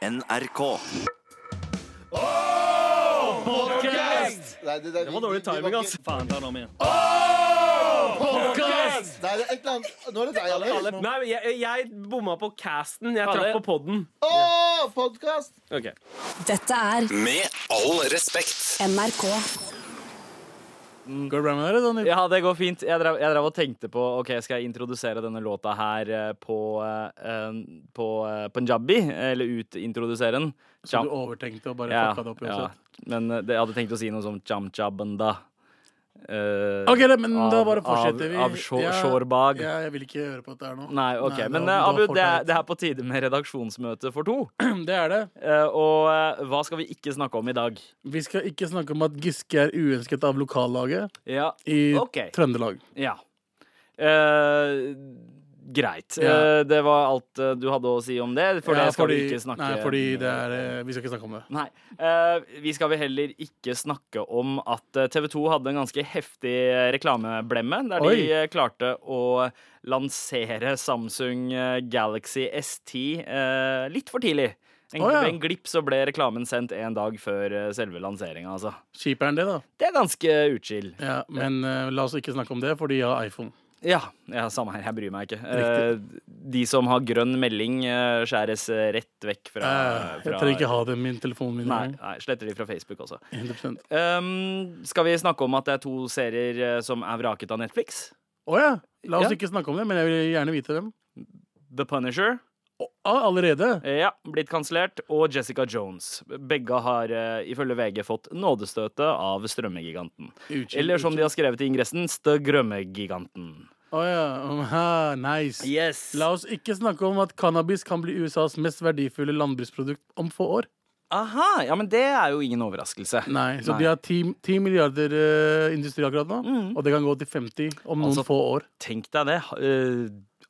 NRK. Nei, det, det, Det var dårlig timing, ass. Faen, ta den om igjen. Podcast! Nei, det er et eller annet Nå er det deg, Alex. Nei, jeg, jeg bomma på casten. Jeg Alle- traff på podden. Åh, podcast! Ok. Dette er Med all respekt. NRK. Går det bra med dere? Daniel? Ja, det går fint. Jeg drev, jeg drev og tenkte på Ok, skal jeg introdusere denne låta her eh, på, uh, på uh, punjabi? Eller utintrodusere den? Så du overtenkte og bare ja, fucka det opp ja. Men uh, jeg hadde tenkt å si noe som cham-chabanda. Uh, Ok, det, men da bare fortsetter vi. Av, av Shor- Ja, Shorbag. Ja, jeg vil ikke høre på at det er noe. Nei, ok, Nei, men da- eh, Abu, det er, det er på tide med redaksjonsmøte for to. Det er det. Uh, og uh, hva skal vi ikke snakke om i dag? Vi skal ikke snakke om at Giske er uønsket av lokallaget Ja, i okay. Trøndelag. ja. Eh, greit. Ja. Eh, det var alt eh, du hadde å si om det, for Ja, det skal fordi, vi ikke snakke Nei, fordi det er eh, Vi skal ikke snakke om det. Nei. Vi skal vel heller ikke snakke om at TV 2 hadde en ganske heftig reklameblemme, der Oi. de klarte å lansere Samsung Galaxy S10 eh, litt for tidlig. En, oh, ja. En glipp så ble reklamen sendt en dag før selve lanseringa, altså. Kjipere enn det, da. Det er ganske utskill. Ja, men uh, la oss ikke snakke om det, for de har iPhone. Ja, ja, samme her. Jeg bryr meg ikke. Riktig. de som har grønn melding, eh, skjæres eh, rett vekk fra, Eh, jeg fra trenger ikke ha dem i min telefon min. Nei, nei, sletter de fra Facebook også. 100 Um, skal vi snakke om at det er to serier eh, som er vraket av Netflix? Å ja! La oss Ja. ikke snakke om det, men jeg vil gjerne vite dem. The Punisher, ah, allerede? ja, blitt kansellert, og Jessica Jones. Begge har eh, ifølge VG fått nådestøtet av strømmegiganten. Eller som de har skrevet i ingressen, Støgrømmegiganten. Å ja. Oh, nice. Yes! La oss ikke snakke om at cannabis kan bli USAs mest verdifulle landbruksprodukt om få år. Aha, ja, men det er jo ingen overraskelse. Nei, Så Nei. de har 10, 10 milliarder uh, industri akkurat nå, og det kan gå til 50 om noen Altså, få år. Tenk deg det. eh,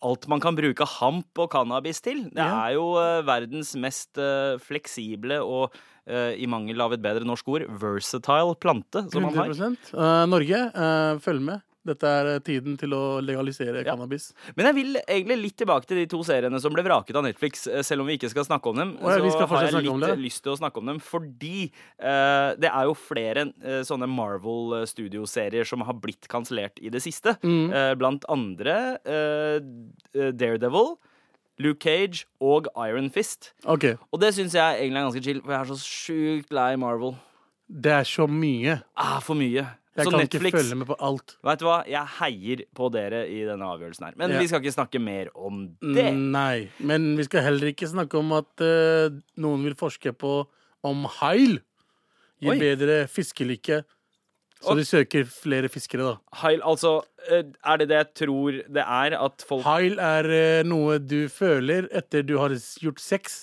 alt man kan bruke hamp og cannabis til. Det er jo eh, verdens mest eh, fleksible og eh, i mangel av et bedre norsk ord versatile plante som man har. 100 Eh, Norge, uh, følg med. Dette er eh, tiden til å legalisere Ja. cannabis. Men jeg vil egentlig litt tilbake til de to seriene som ble vraket av Netflix, eh, selv om vi ikke skal snakke om dem. Ja, så har jeg litt lyst til å snakke om dem fordi uh, det er jo flere uh, sånne Marvel Studio-serier som har blitt kansellert i det siste. Mm. Uh, blant andre eh, Daredevil. Luke Cage og Iron Fist. Okay. Og det syns jeg egentlig er ganske chill, for jeg er så sjukt lei Marvel. Det er så mye. Ah, for mye. Jeg så kan Netflix ikke følge med på alt. Vet du hva? Jeg heier på dere i denne avgjørelsen her. Men Ja. vi skal ikke snakke mer om det. Mm, Nei, men vi skal heller ikke snakke om at uh, noen vil forske på om heil gir Oi. bedre fiskelykke. Så de søker flere fiskere, da. Heil, altså eh, Er det det jeg tror det er? At folk Heil er eh, noe du føler etter du har gjort sex.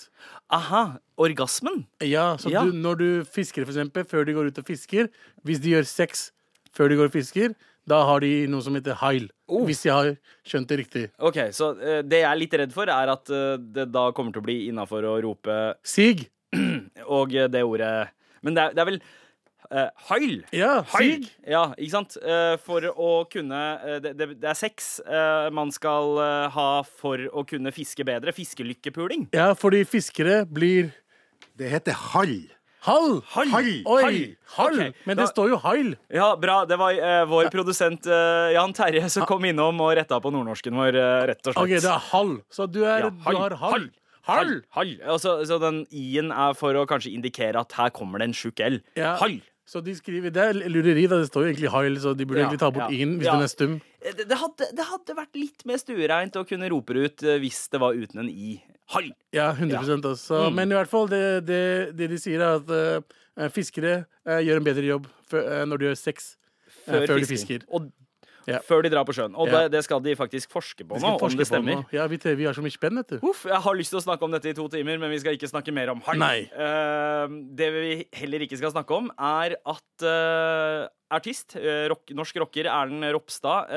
Aha! Orgasmen? Ja, så Ja. Du, når du fisker, for eksempel, før de går ut og fisker Hvis de gjør sex før de går og fisker, da har de noe som heter heil. Oh. Hvis jeg har skjønt det riktig. OK, så uh, det jeg er litt redd for, er at uh, det da kommer til å bli innafor å rope Sig! og uh, det ordet Men det er, det er vel uh, heil? Ja, Heil. sig! Ja, ikke sant? Uh, for å kunne uh, det, det, det er sex man skal ha for å kunne fiske bedre. Fiskelykkepuling. Ja, fordi fiskere blir Det heter hall. Hall! Hall. Oi! Hall. Hall! Ok, Men da- det står jo heil. Ja, bra. Det var eh, vår produsent eh, Jan Terje som kom innom og retta på nordnorsken vår, eh, rett og slett. OK, det er hall. Så du, er, Ja, du har hall. hall. Hall! Hall. Altså, så den i-en er for å kanskje indikere at her kommer det en sjuk L. Ja. Hall. Så de skriver Det er lureri, da. Det står jo egentlig heil, så de burde Ja, egentlig ta bort ja. i-en hvis Ja. den er stum. Eh, Det, det, hadde, det hadde vært litt mer stuereint å kunne rope det ut eh, hvis det var uten en i. Hall. Ja, 100 ja. også. Mm. Men i hvert fall, det, det, det de sier, er at uh, fiskere uh, gjør en bedre jobb for, uh, når de gjør sex. eh, før de fisker. Og Ja. før de drar på sjøen. Og Ja. det, det skal de faktisk forske på nå, forske om det stemmer. Ja, vi, vi har så mye spenn, vet du. Uff, jeg har lyst til å snakke om dette i to timer, men vi skal ikke snakke mer om hall. Eh, det vi heller ikke skal snakke om, er at uh, artist, uh, rock, norsk rocker Erlend Ropstad,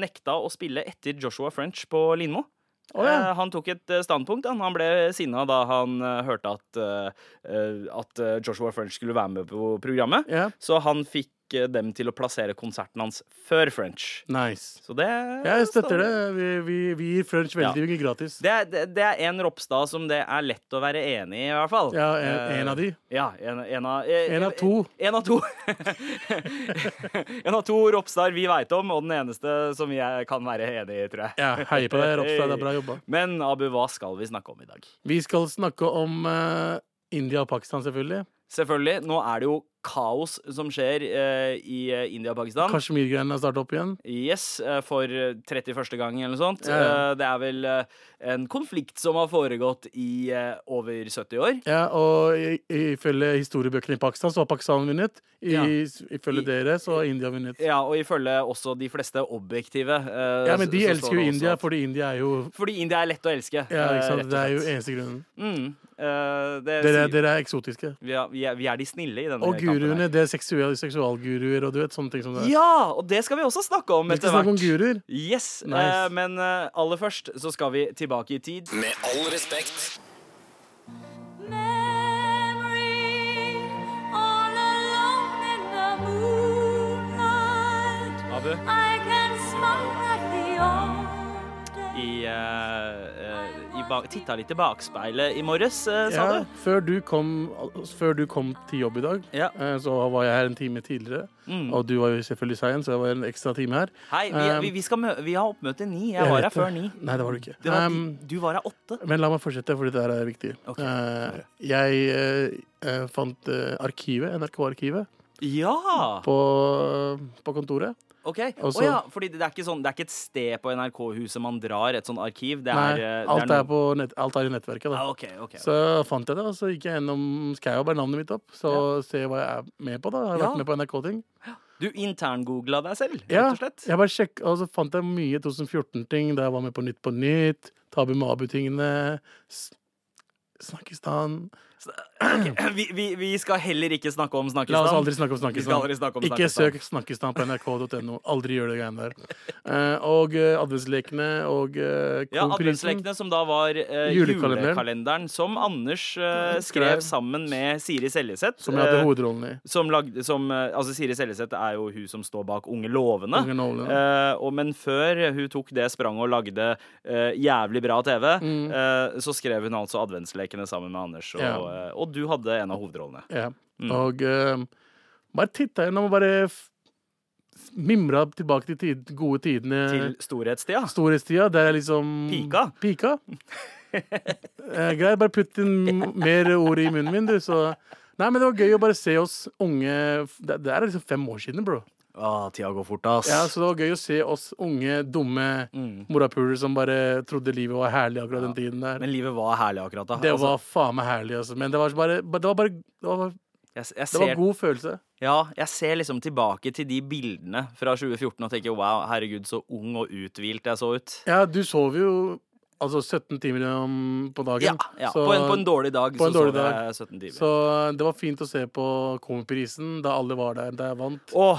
nekta å spille etter Joshua French på Lindmo. Å, ja. Eh, han tok et eh, standpunkt. Han, han ble sinna da han eh, hørte at, at Joshua French skulle være med på programmet. Ja. Så han fikk eh, dem til å plassere konserten hans før French. Nice. Så det Jeg støtter det. Vi, vi, vi gir French veldig mye gratis. Det er, det, det er en Ropstad som det er lett å være enig i, i hvert fall. Ja, en, Eh, en av de. Ja, en, en av eh, En av to. En av to. en av to Ropstad vi veit om, og den eneste som jeg kan være enig i, tror jeg. Ja, heier på deg, Ropstad. Det er bra jobba. Men Abu, hva skal vi snakke om i dag? Vi skal snakke om uh, India og Pakistan, selvfølgelig. Selvfølgelig, nå er det jo kaos som skjer eh, i eh, India og Pakistan. Kashmir-greiene har starta opp igjen. Yes, eh, for eh, 31. gang eller noe sånt. Ja, ja. Eh, Det er vel eh, en konflikt som har foregått i eh, over 70 år. Ja, og ifølge historiebøkene i Pakistan så har Pakistan vunnet. I, Ja. Ifølge I- dere så har India vunnet. Ja, og ifølge også de fleste objektive. eh, Ja, men de elsker jo India, fordi India er jo Fordi India er lett å elske. Ja, eh, ikke sant? Det er jo eneste grunnen. Mm, Uh, det Dere, dere er eksotiske. Vi, er, vi, er, vi er de snille i denne kampen. Guruene, det er seksual, seksualguruer og du vet, sånne ting som det. Ja, og det skal vi også snakke om Vi etter skal snakke om guruer. Yes, Nice. eh, Men eh, aller først så skal vi tilbake i tid. Med all respekt. Memory, all alone in the moonlight. Abu, I can smile at the old i, eh, i titta litt i bakspeilet i morges, uh, sa Ja, du? før, du kom, før du kom til jobb i dag, Ja. uh, så var jeg her en time tidligere. Mm. Og du var jo selvfølgelig sein, så jeg var en ekstra time her. Hei, vi, vi, vi, vi har oppmøte ni. Jeg Jeg var her før ni. Nei, det var du ikke. Var Um, du var her åtte. men la meg fortsette, for dette er viktig. Okay. Jeg fant arkivet, NRK-arkivet, Ja! på, på kontoret. OK. Og oh, ja, fordi det er, ikke sånn, det er ikke et sted på NRK-huset man drar, et sånn arkiv. Det er, Nei, alt, det alt noe- er, på nett, alt er i nettverket. da. ah, okay, okay, Så fant jeg det, og så gikk jeg gjennom jeg bare navnet mitt opp, så se hva jeg er med på. da Jeg har Ja. vært med på NRK-ting. Du interngoogla deg selv, rett og slett? jeg bare sjekk, og så fant jeg mye 2014-ting da jeg var med på Nytt på Nytt. Tabu Mabu-tingene. Snakkistan. Ok, Vi, vi, vi skal heller ikke snakke om La oss aldri snakke om snakkestand. Snakkistan. snakke om Ikke søk Snakkistan på nrk.no. Aldri gjør det greiene der. Eh, og uh, adventslekene og uh, Ja, Adventslekene, som da var uh, Julekalenderen. julekalenderen, som Anders uh, skrev sammen med Siri Seljeseth. Som jeg hadde eh, hovedrollen i. som lagde, som, eh, altså Siri Seljeseth er jo hun som står bak Unge lovende. Unge. Eh, og, men før hun tok det spranget og lagde eh, jævlig bra TV, eh, så skrev hun altså Adventslekene sammen med Anders. Og, Mm. Ja. Eh, og du hadde en av hovedrollene. Ja. Mm. Og uh, bare titta gjennom og bare mimra tilbake til tid, gode tidene. Til storhetstida. storhetstida, der jeg liksom Pika? Pika. Eh, Greit, bare putt inn mer ord i munnen min, du, så Nei, men det var gøy å bare se oss unge Det, det er liksom fem år siden, bro. Å, tida går fort, ass. Ja, så det var gøy å se oss unge, dumme Mm. morapuler som bare trodde livet var herlig akkurat den tiden der. Men livet var herlig akkurat da. det Altså, var faen meg herlig, altså. Men det var bare Det var, bare, det var, jeg, jeg, det var god følelse. ja, jeg ser liksom tilbake til de bildene fra 2014 og tenker wow, herregud, så ung og uthvilt jeg så ut. Ja, du sov jo altså 17 timer på dagen. Ja, ja. Så- på, en, på en dårlig dag en så dårlig sov dag. jeg 17 timer. Så det var fint å se på Komiprisen da alle var der da jeg vant. Åh,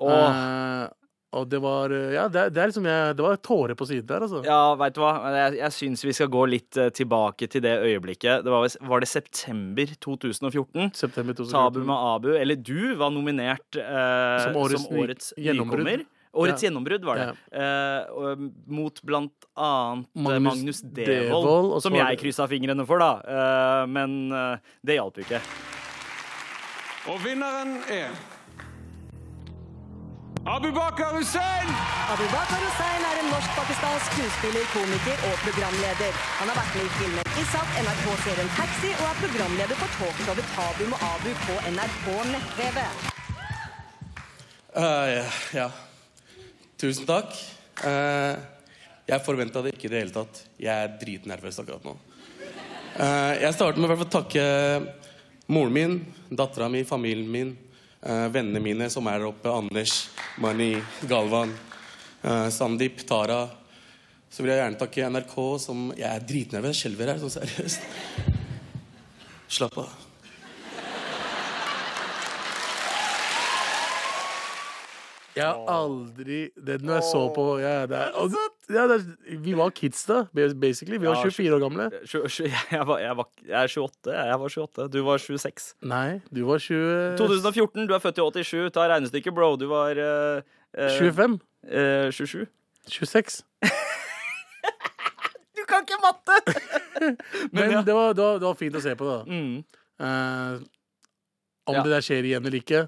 åh. uh, og det var eh, Ja, det, det er liksom jeg, Det var tårer på siden der, altså. Ja, veit du hva? Jeg, jeg syns vi skal gå litt eh, tilbake til det øyeblikket. Det var, var det september 2014? September 2014. Tabu med Abu, eller du, var nominert uh, Som årets som årets nykommer. Årets Ja. gjennombrudd, var det. Eh, mot blant annet eh, Magnus Magnus, Devold, Devold, som jeg kryssa fingrene for, da. Eh, men eh, det hjalp jo ikke. Og vinneren er Abubakar Hussein! Abubakar Hussein er en norsk-pakistansk skuespiller, komiker og programleder. Han har vært med i filmen Isak, NRK-serien Taxi og er programleder for talkshowet Tabu med Abu på NRK nett-TV. Eh, ja, ja. Tusen takk. Uh, jeg forventa det ikke i det hele tatt. Jeg er dritnervøs akkurat nå. Uh, jeg starter med i hvert fall å takke moren min, dattera mi, familien min, vennene mine som er der oppe. Anders, Mani, Galvan, eh, Sandeep, Tara. Så vil jeg gjerne takke NRK, som Jeg er dritnervøs. Skjelver her, sånn seriøst. Slapp av. Jeg har aldri det, Når jeg så på ja, det er, altså, Ja, det, vi var kids da, basically. Vi var Ja, 24 år gamle. Jeg, var, jeg, var, jeg er 28. Jeg var 28. Du var 26. Nei, du var 20... 2014. Du er født i 87. Ta regnestykket, bro. Du var uh, eh, 25? Uh, 27. 26? Du kan ikke matte! Men ja. det, var, det, var, det var fint å se på, da. Mm. Eh, om Ja. det der skjer igjen eller ikke.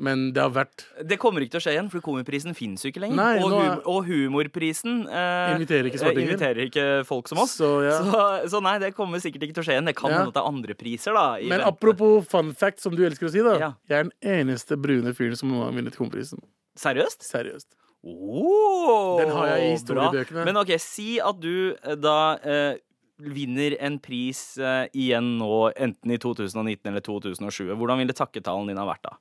Men det har vært Det kommer ikke til å skje igjen, for Komiprisen fins jo ikke lenger. Nei, og, hum og Humorprisen eh, Inviterer ikke eh, inviterer ikke folk som oss. Så, ja. Så, så nei, det kommer sikkert ikke til å skje igjen. Det kan Ja. hende det er andre priser, da. Men vente. apropos fun fact, som du elsker å si, da. Ja. Jeg er den eneste brune fyren som noen har vunnet Komprisen. Seriøst? Seriøst. Oh, Den har jeg i bra. historiebøkene. Men ok, si at du eh, da eh, vinner en pris eh, igjen nå, enten i 2019 eller 2020. Hvordan ville takketalen din ha vært da?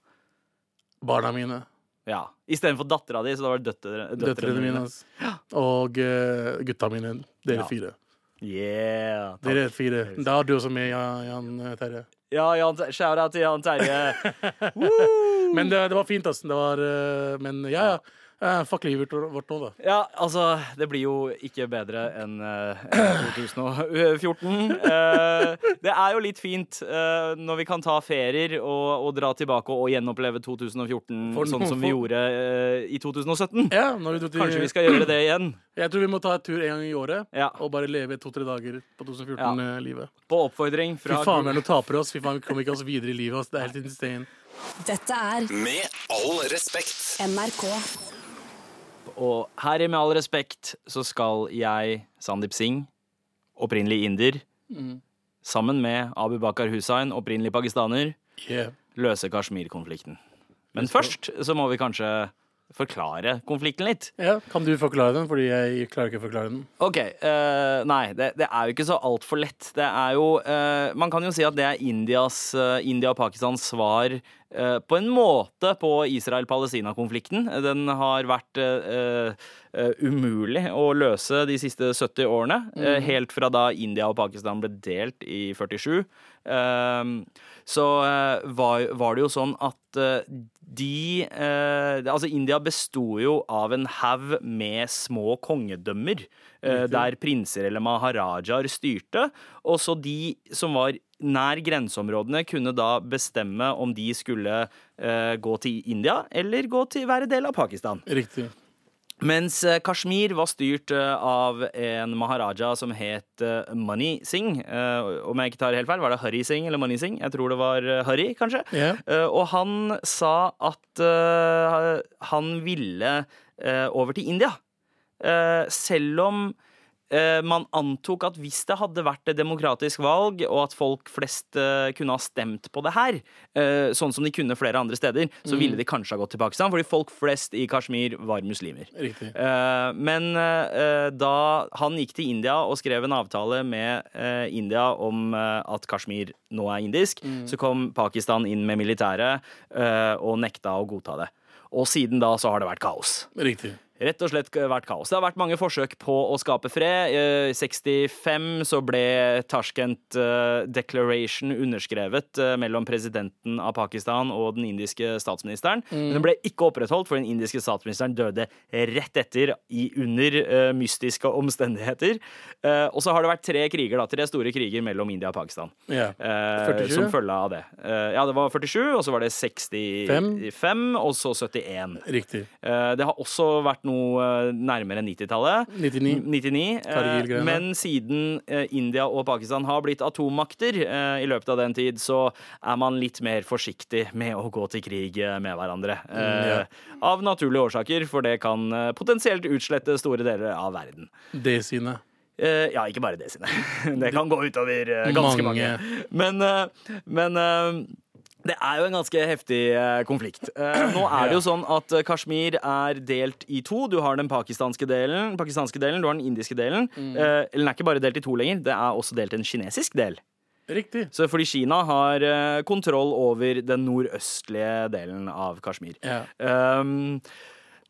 Barna mine. Ja, Istedenfor dattera di, så da var det døtre, Døtrene mine. Ja Og uh, gutta mine. Dere Ja. fire. Yeah. takk. Dere fire. Da er du også med, Jan, Jan eh, Terje. Ja, Jan, shout-out til Jan Terje. Men det, det var fint, altså. Det var, eh, men ja, ja. Eh, fuck livet vårt nå, da. Ja, altså, det blir jo ikke bedre enn uh, 2014. Uh, det er jo litt fint eh, når vi kan ta ferier og, og dra tilbake og gjenoppleve 2014 For sånn som vi gjorde eh, i 2017. Ja, når vi dro til, Kanskje vi skal gjøre det igjen. Jeg tror vi må ta et tur en gang i året Ja. og bare leve to-tre dager på 2014-livet. På oppfordring Fy faen, vi er noen tapere, ass. Fy faen, vi kommer ikke oss videre i livet. Ass. Det er helt insane. Dette er Med all respekt. NRK. Og her i Med all respekt så skal jeg, Sandeep Singh, opprinnelig inder, Mm. sammen med Abu Bakar Hussain, opprinnelig pakistaner, Yeah. løse Kashmir-konflikten. Men først så må vi kanskje forklare konflikten litt. Ja, Kan du forklare den? Fordi jeg klarer ikke å forklare den. OK. uh, nei, det, det er jo ikke så altfor lett. Det er jo uh, Man kan jo si at det er Indias, uh, India og Pakistans svar på en måte på Israel-Palestina-konflikten. Den har vært uh, uh, umulig å løse de siste 70 årene. eh, helt fra da India og Pakistan ble delt i 47. Eh, så eh, var, var det jo sånn at eh, de eh, Altså, India besto jo av en haug med små kongedømmer. Eh, der prinser eller maharajaer styrte. Og så de som var nær grenseområdene, kunne da bestemme om de skulle uh, gå til India eller gå til være del av Pakistan. Riktig. Mens eh, Kashmir var styrt av en maharaja som het Mani Singh. Om jeg ikke tar helt feil, var det Hari Singh eller Mani Singh? Jeg tror det var Hari, kanskje. Yeah. Og han sa at han ville over til India. Eh, selv om eh, man antok at hvis det hadde vært et demokratisk valg, og at folk flest eh, kunne ha stemt på det her, sånn som de kunne flere andre steder, så ville de kanskje ha gått til Pakistan, fordi folk flest i Kashmir var muslimer. Riktig. Men da han gikk til India og skrev en avtale med India om at Kashmir nå er indisk, så kom Pakistan inn med militæret og nekta å godta det. Og siden da så har det vært kaos. Riktig. Rett og slett vært kaos. Det har vært mange forsøk på å skape fred. I 65 så ble Tashkent eh, Declaration underskrevet eh, mellom presidenten av Pakistan og den indiske statsministeren. Men den ble ikke opprettholdt, for den indiske statsministeren døde rett etter i under eh, mystiske omstendigheter. Eh, og så har det vært tre kriger, da, tre store kriger mellom India og Pakistan. Ja. Eh, 47? Som følge av det. Eh, ja, det var 47, og så var det 65, og så 71. Riktig. Eh, Det har også vært noe eh, nærmere 90-tallet. 99. 99 eh, men siden eh, India og Pakistan har blitt atommakter eh, i løpet av den tid, så er man litt mer forsiktig med å gå til krig eh, med hverandre. Eh, ja. Av naturlige årsaker, for det kan eh, potensielt utslette store deler av verden. Det sine. Eh, ja, ikke bare det sine. Det kan gå utover eh, ganske mange. Mange. Men, eh, men eh, det er jo en ganske heftig eh, konflikt. Eh, nå er det jo sånn at eh, Kashmir er delt i to. Du har den pakistanske delen, pakistanske delen du har den indiske delen. Mm. Eller den er ikke bare delt i to lenger, det er også delt en kinesisk del. Riktig. Så fordi Kina har kontroll over den nordøstlige delen av Kashmir. Ja. Um,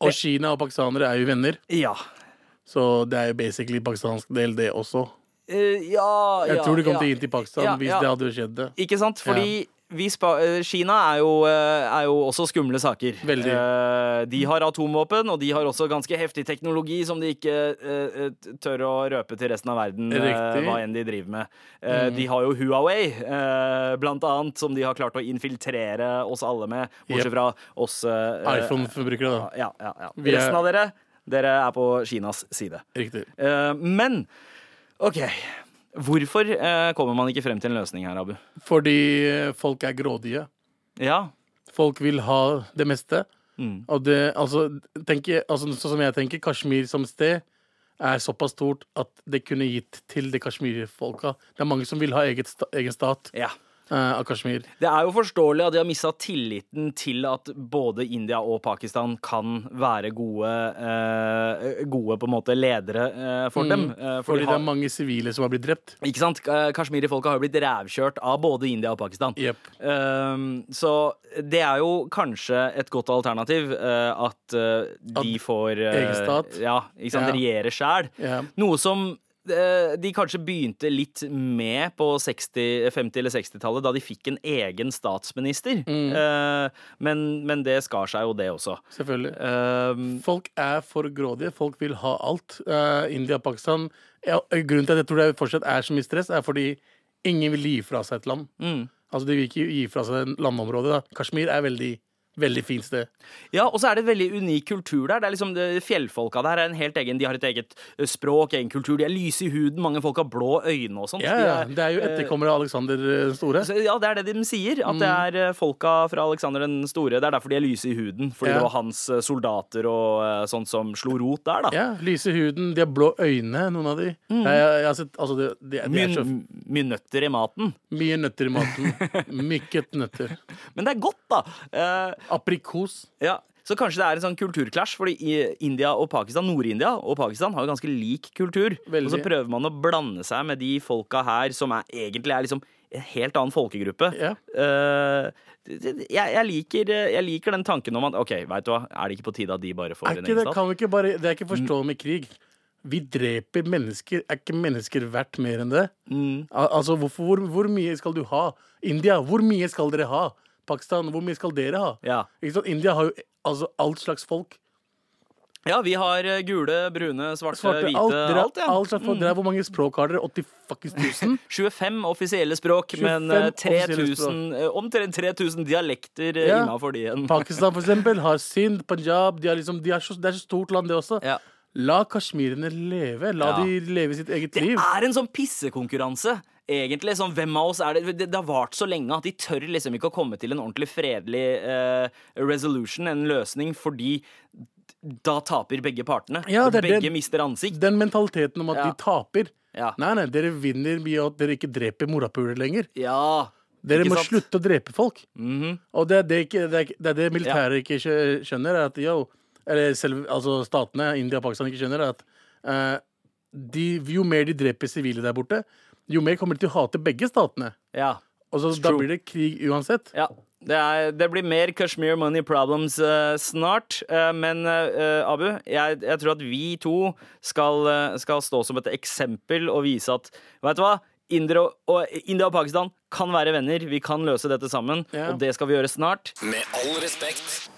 Og Kina og pakistanere er jo venner, ja. så det er jo basically pakistansk del, det også. Uh, ja, Jeg ja, tror de kom ja. til inn til Pakistan Ja, hvis det hadde skjedd. det Ikke sant? Fordi Kina er jo, eh, er jo også skumle saker. Veldig. Eh, De har atomvåpen, og de har også ganske heftig teknologi som de ikke eh, eh, tør å røpe til resten av verden, eh, Riktig. hva enn de driver med. Eh, Mm. De har jo Huawei, eh, blant annet, som de har klart å infiltrere oss alle med, bortsett fra oss eh, iPhone-forbrukere, da. Ja, ja, ja. Resten av dere, dere er på Kinas side. Riktig. Eh, men OK. Hvorfor eh, kommer man ikke frem til en løsning her, Abu? Fordi eh, folk er grådige. Ja. Folk vil ha det meste. Mm. Og det, altså, tenker, altså, sånn som jeg tenker, Kashmir som sted er såpass stort at det kunne gitt til det Kashmir-folka. Det er mange som vil ha eget egen stat Ja. Eh, av Kashmir. Det er jo forståelig at de har mista tilliten til at både India og Pakistan kan være gode, eh, gode på en måte ledere eh, for dem. Mm. Eh, for Fordi de det er mange sivile som har blitt drept. ikke sant? Eh, Kashmiri-folka har jo blitt rævkjørt av både India og Pakistan. Yep. Um, så det er jo kanskje et godt alternativ eh, at de får eh, egen stat? Ja, ikke sant? Ja. Regjere sjæl. Ja. Noe som de kanskje begynte litt med på 60, 50- eller 60-tallet, da de fikk en egen statsminister. Mm. Eh, men, men det skar seg jo, det også. Selvfølgelig. Uh, Folk er for grådige. Folk vil ha alt. Uh, India og Pakistan ja, Grunnen til at jeg tror det fortsatt er så mye stress, er fordi ingen vil gi fra seg et land. mm. Altså De vil ikke gi fra seg landområdet. da. Kashmir er veldig veldig fint sted. Ja, og så er det en veldig unik kultur der. Det er liksom det, Fjellfolka der er en helt egen De har et eget eh, språk, egen kultur. De er lyse i huden. Mange folk har blå øyne og sånn. Ja, De ja. Det er jo etterkommere av Alexander eh, den store. Så, ja, det er det de sier. At det er eh, folka fra Alexander den store. Det er derfor de er lyse i huden. Fordi Ja. det var hans eh, soldater og eh, sånt som slo rot der, da. Ja, Lyse i huden, de har blå øyne, noen av de. Jeg, jeg, jeg har sett, altså de, de, det er så mye nøtter i maten. mye nøtter i maten. Mykket nøtter. Men det er godt, da. Eh, Aprikos. ja. Så kanskje det er en sånn kulturclash, fordi India og Pakistan, Nord-India og Pakistan har jo ganske lik kultur. Veldig. Og så prøver man å blande seg med de folka her som er, egentlig er liksom en helt annen folkegruppe. Ja. Eh, det- jeg, jeg, liker, jeg liker den tanken om at OK, vet du hva, er det ikke på tide at de bare får en egen stat? kan vi ikke bare, det er ikke forståelig med krig. Vi dreper mennesker. Er ikke mennesker verdt mer enn det? Mm. Al altså, hvorfor, hvor, hvor mye skal du ha? India, hvor mye skal dere ha? Pakistan, hvor mye skal dere ha? Ja. Ikke sant? India har jo altså, alt slags folk. ja, vi har eh, gule, brune, svarte, Svarte, hvite, alt, dere, alt, ja. Mm. alt slags folk. Dere, hvor mange språk har dere? 80 fuckings 1000? 25 offisielle språk, 25 men eh, 3000, eh, omtrent 3000 dialekter eh, Ja. innafor de igjen. Pakistan, for eksempel, har Sindh, Punjab de har liksom, de er så, Det er så stort land, det også. Ja. La kasjmirene leve. La Ja. de leve sitt eget Det liv. er en sånn pissekonkurranse. Egentlig, sånn, hvem av oss er det? det Det har vart så lenge at de tør liksom ikke å komme til en ordentlig fredelig eh, resolution, en løsning, fordi da taper begge partene. Ja, det begge det- mister ansikt. Den mentaliteten om at Ja. de taper. Ja. Nei, nei, dere vinner mye at dere ikke dreper morapuler lenger. ja. Dere må slutte å drepe folk. Mhm. Og det er det, det, det, det militæret ikke skjønner, er at yo, eller selv, altså statene, India og Pakistan, ikke skjønner, er at uh, de, jo mer de dreper sivile der borte, jo mer kommer de til å hate begge statene. ja. Og så, da true. blir det krig uansett. Ja. Det, er, det blir mer Kashmir Money Problems uh, snart. Uh, men uh, Abu, jeg, jeg tror at vi to skal, skal stå som et eksempel og vise at Vet du hva? India og, og, India og Pakistan kan være venner. Vi kan løse dette sammen. Ja. Og det skal vi gjøre snart. Med all respekt.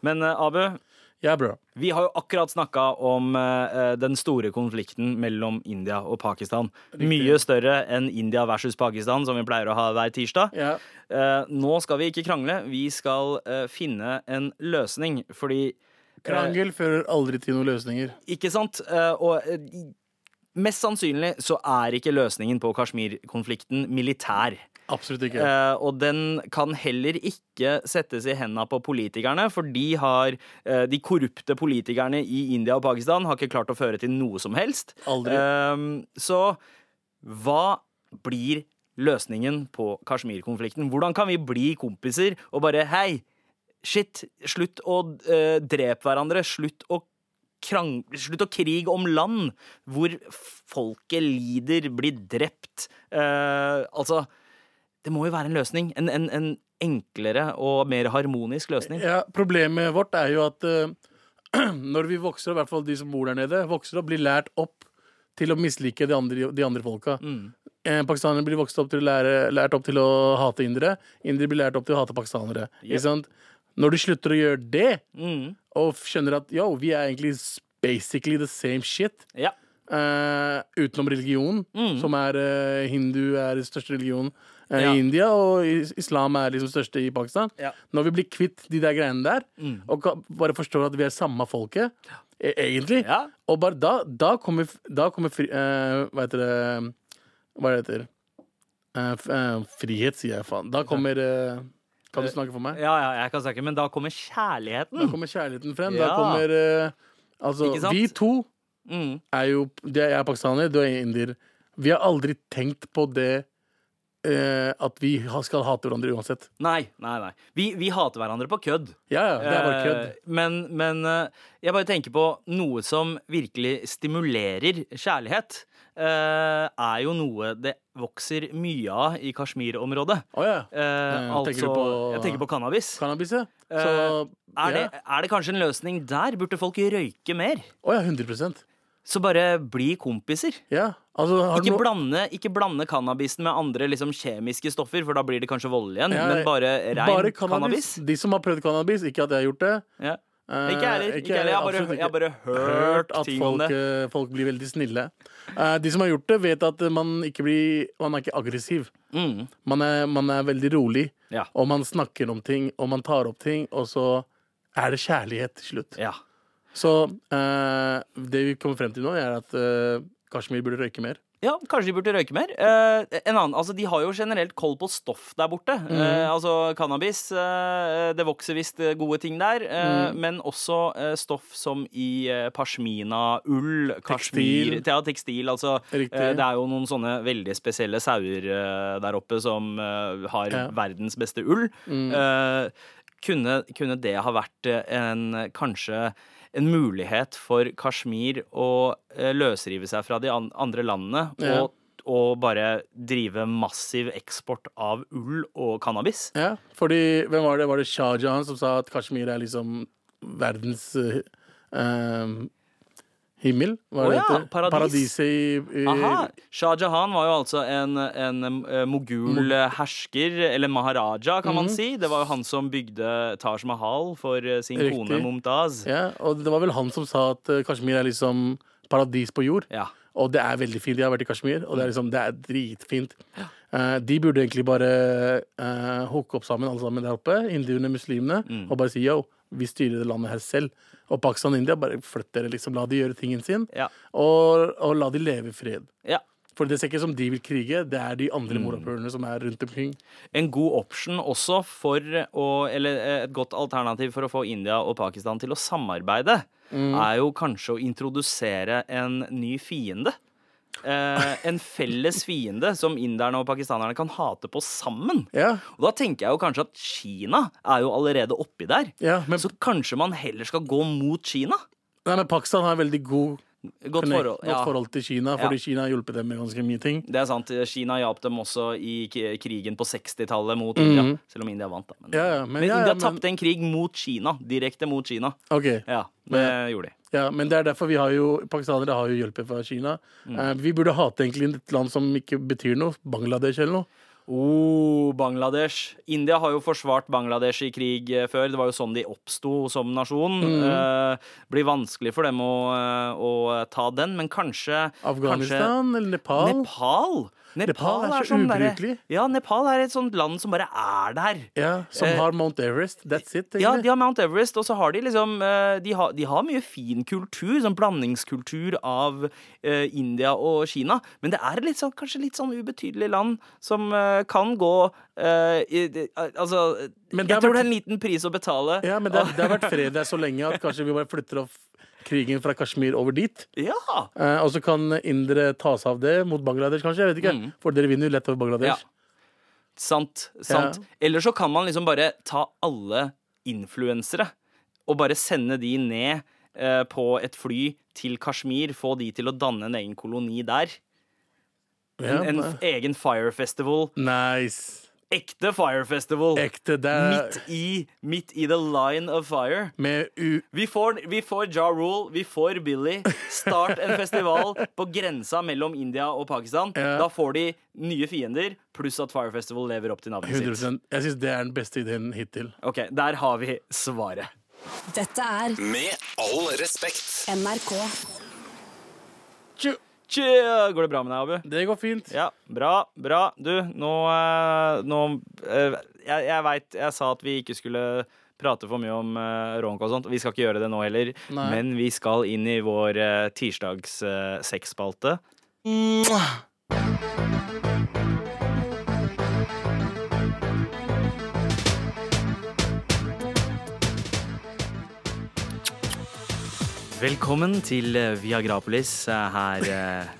Men Abu, Ja, bro. vi har jo akkurat snakka om uh, den store konflikten mellom India og Pakistan. Mye større enn India versus Pakistan, som vi pleier å ha hver tirsdag. Yeah. Uh, nå skal vi ikke krangle, vi skal uh, finne en løsning, fordi eh, Krangel fører aldri til noen løsninger. Ikke sant? Og mest sannsynlig så er ikke løsningen på Kashmir-konflikten militær. Absolutt ikke. Eh, og den kan heller ikke settes i hendene på politikerne, for de har eh, De korrupte politikerne i India og Pakistan har ikke klart å føre til noe som helst. Aldri. Eh, så hva blir løsningen på Kashmir-konflikten? Hvordan kan vi bli kompiser og bare Hei, shit, slutt å eh, drepe hverandre. Slutt å krang... Slutt å krige om land hvor folket lider, blir drept. Eh, altså Det må jo være en løsning. En, en, en enklere og mer harmonisk løsning. Ja, problemet vårt er jo at uh, når vi vokser i hvert fall de som bor der nede, vokser og blir lært opp til å mislike de andre, de andre folka. Mm. eh, pakistanere blir vokst opp til å lære, lært opp til å hate indere. Indere blir lært opp til å hate pakistanere. Sant? Når du slutter å gjøre det, Mm. og skjønner at yo, vi er egentlig basically the same shit, Ja. eh, utenom religion, som er eh, hindu er den største religionen eh. Ja. i India, og islam er liksom største i Pakistan. Ja. Når vi blir kvitt de der greiene der, Mm. og bare forstår at vi er samme folket, e egentlig, Ja. og bare da, da kommer, da kommer fri, uh, Hva heter det Hva det heter? uh, frihet, sier jeg faen. Da kommer Kan du snakke for meg? ja, ja, jeg kan snakke, men da kommer kjærligheten. Da kommer kjærligheten frem. Da kommer Altså, vi to Mm. er jo Jeg er pakistaner, du er indier. Vi har aldri tenkt på det eh, at vi ha- skal hate hverandre uansett. Nei, nei, nei. Vi, vi hater hverandre på kødd. Ja, ja, det er bare kødd. Eh, Men, men eh, jeg bare tenker på noe som virkelig stimulerer kjærlighet. eh, er jo noe det vokser mye av i Kashmir-området. Å ja. Eh, Eh, altså, tenker du på- jeg tenker på cannabis. Cannabis, ja. Eh, Så Er, det, er det kanskje en løsning der? Burde folk røyke mer? Å ja, 100 Så bare bli kompiser. Ja. Altså, Ikke noe- blande, ikke blande cannabisen med andre liksom, kjemiske stoffer, for da blir det kanskje vold igjen. Ja, men bare rein bare cannabis. De som har prøvd cannabis, ikke at jeg har gjort det. Ja. Eh, Ikke heller. Ikke heller. Jeg har bare, jeg har bare hørt hørt at ting om folk, det. eh, folk blir veldig snille. Eh, de som har gjort det, vet at man ikke blir Man er ikke aggressiv. Mm. Man er, man er veldig rolig, Ja. og man snakker om ting, og man tar opp ting, og så er det kjærlighet til slutt. Ja. Så eh, det vi kommer frem til nå, er at eh, Kashmir burde røyke mer. Ja, kanskje de burde røyke mer. Eh, en annen, altså De har jo generelt koll på stoff der borte. Mm. Eh, altså Cannabis, eh, det vokser visst gode ting der. eh, Mhm. Men også eh, stoff som i eh, pashmina, ull, kashmir Tekstil. Ja, tekstil. Altså, det er jo noen sånne veldig spesielle sauer der oppe som har Ja. Mm. verdens beste ull. Eh, kunne, kunne det ha vært en kanskje en mulighet for Kashmir å eh, løsrive seg fra de andre landene Ja. og, og bare drive massiv eksport av ull og cannabis? Ja, fordi hvem var det? Var det Shah Jahan som sa at Kashmir er liksom verdens eh, himmel? Hva oh, ja, paradis. Paradiset i, i Aha! Shah Jahan var jo altså en, en eh, mogul hersker, eller maharaja, kan man si. Det var jo han som bygde Taj Mahal for eh, sin Riktig. kone Mumtaz. Ja, og det var vel han som sa at eh, Kashmir er liksom paradis på jord. Ja. Og det er veldig fint. Jeg har vært i Kashmir, og det er, liksom, det er dritfint. Uh, de burde egentlig bare uh, hooke opp sammen, alle sammen der oppe, hinduene, muslimene, Mm. og bare si yo, vi styrer det landet her selv. Og Pakistan og India, bare flytt dere, liksom. La de gjøre tingen sin, Ja. og, og la de leve i fred. ja. For det ser ikke som de vil krige, det er de andre Mm. morapulerne som er rundt omkring. en god option også for å Eller et godt alternativ for å få India og Pakistan til å samarbeide, er jo kanskje å introdusere en ny fiende. Eh, en felles fiende som inderne og pakistanerne kan hate på sammen. Ja, Og da tenker jeg jo kanskje at Kina er jo allerede oppi der. ja men, Så kanskje man heller skal gå mot Kina? nei, men Pakistan har en veldig god, Godt connect- forhold. godt forhold til Kina, fordi Ja. Kina har hjulpet dem med ganske mye ting. det er sant. Kina hjalp dem også i krigen på 60-tallet mot India. Selv om India vant, da. Men. Ja, ja, men- men ja, ja, India men- tapte en krig mot Kina. Direkte mot Kina. Ok, Ja, det Men- gjorde de. Ja, men det er derfor vi har jo Pakistanere har jo hjulpet fra Kina. Mm. Eh, vi burde hate egentlig et land som ikke betyr noe. Bangladesh eller noe. Oh, Bangladesh. India har jo forsvart Bangladesh i krig eh, før. Det var jo sånn de oppsto som nasjon. Mm. Eh, blir vanskelig for dem å, eh, å ta den, men kanskje Afghanistan eller Nepal? Nepal. Nepal. Nepal er så sånn ubrukelig. Der, Ja, Nepal er et sånt land som bare er der. ja, som Eh, har Mount Everest. That's it. Ja, de har Mount Everest, og så har de liksom eh, De har, de har mye fin kultur, sånn blandingskultur av eh, India og Kina. Men det er litt sånn, kanskje litt sånn ubetydelig land som eh, kan gå eh, i, eh, Altså, Men jeg det tror vært- det er en liten pris å betale. Ja, men det, det har vært fred der så lenge at kanskje vi bare flytter opp krigen fra Kashmir over dit. Ja! Eh, og så kan indere ta seg av det mot Bangladesh, kanskje. Jeg vet ikke. For dere vinner jo lett over Bangladesh. ja. Sant. Sant. Ja. Eller så kan man liksom bare ta alle influensere og bare sende de ned eh, på et fly til Kashmir, få de til å danne en egen koloni der. En, en egen fire festival. nice. Ekte Fire Festival. Ekte. Det Midt i, midt i the line of fire. med u... Vi får, vi får Ja Rule, vi får Billy. Start en festival på grensa mellom India og Pakistan. Ja. Da får de nye fiender, pluss at Fire Festival lever opp til navnet 100 sitt. Jeg syns det er den beste ideen hittil. Ok, Der har vi svaret. Dette er Med all respekt. NRK. Tju. Tja, Går det bra med deg, Abu? Det går fint. Ja, bra, bra. Du, nå, eh, nå eh, Jeg, jeg veit jeg sa at vi ikke skulle prate for mye om uh, ronk og sånt. Vi skal ikke gjøre det nå heller. Nei. Men vi skal inn i vår uh, tirsdags uh, sexspalte. Velkommen til eh, Viagrapolis eh, her eh,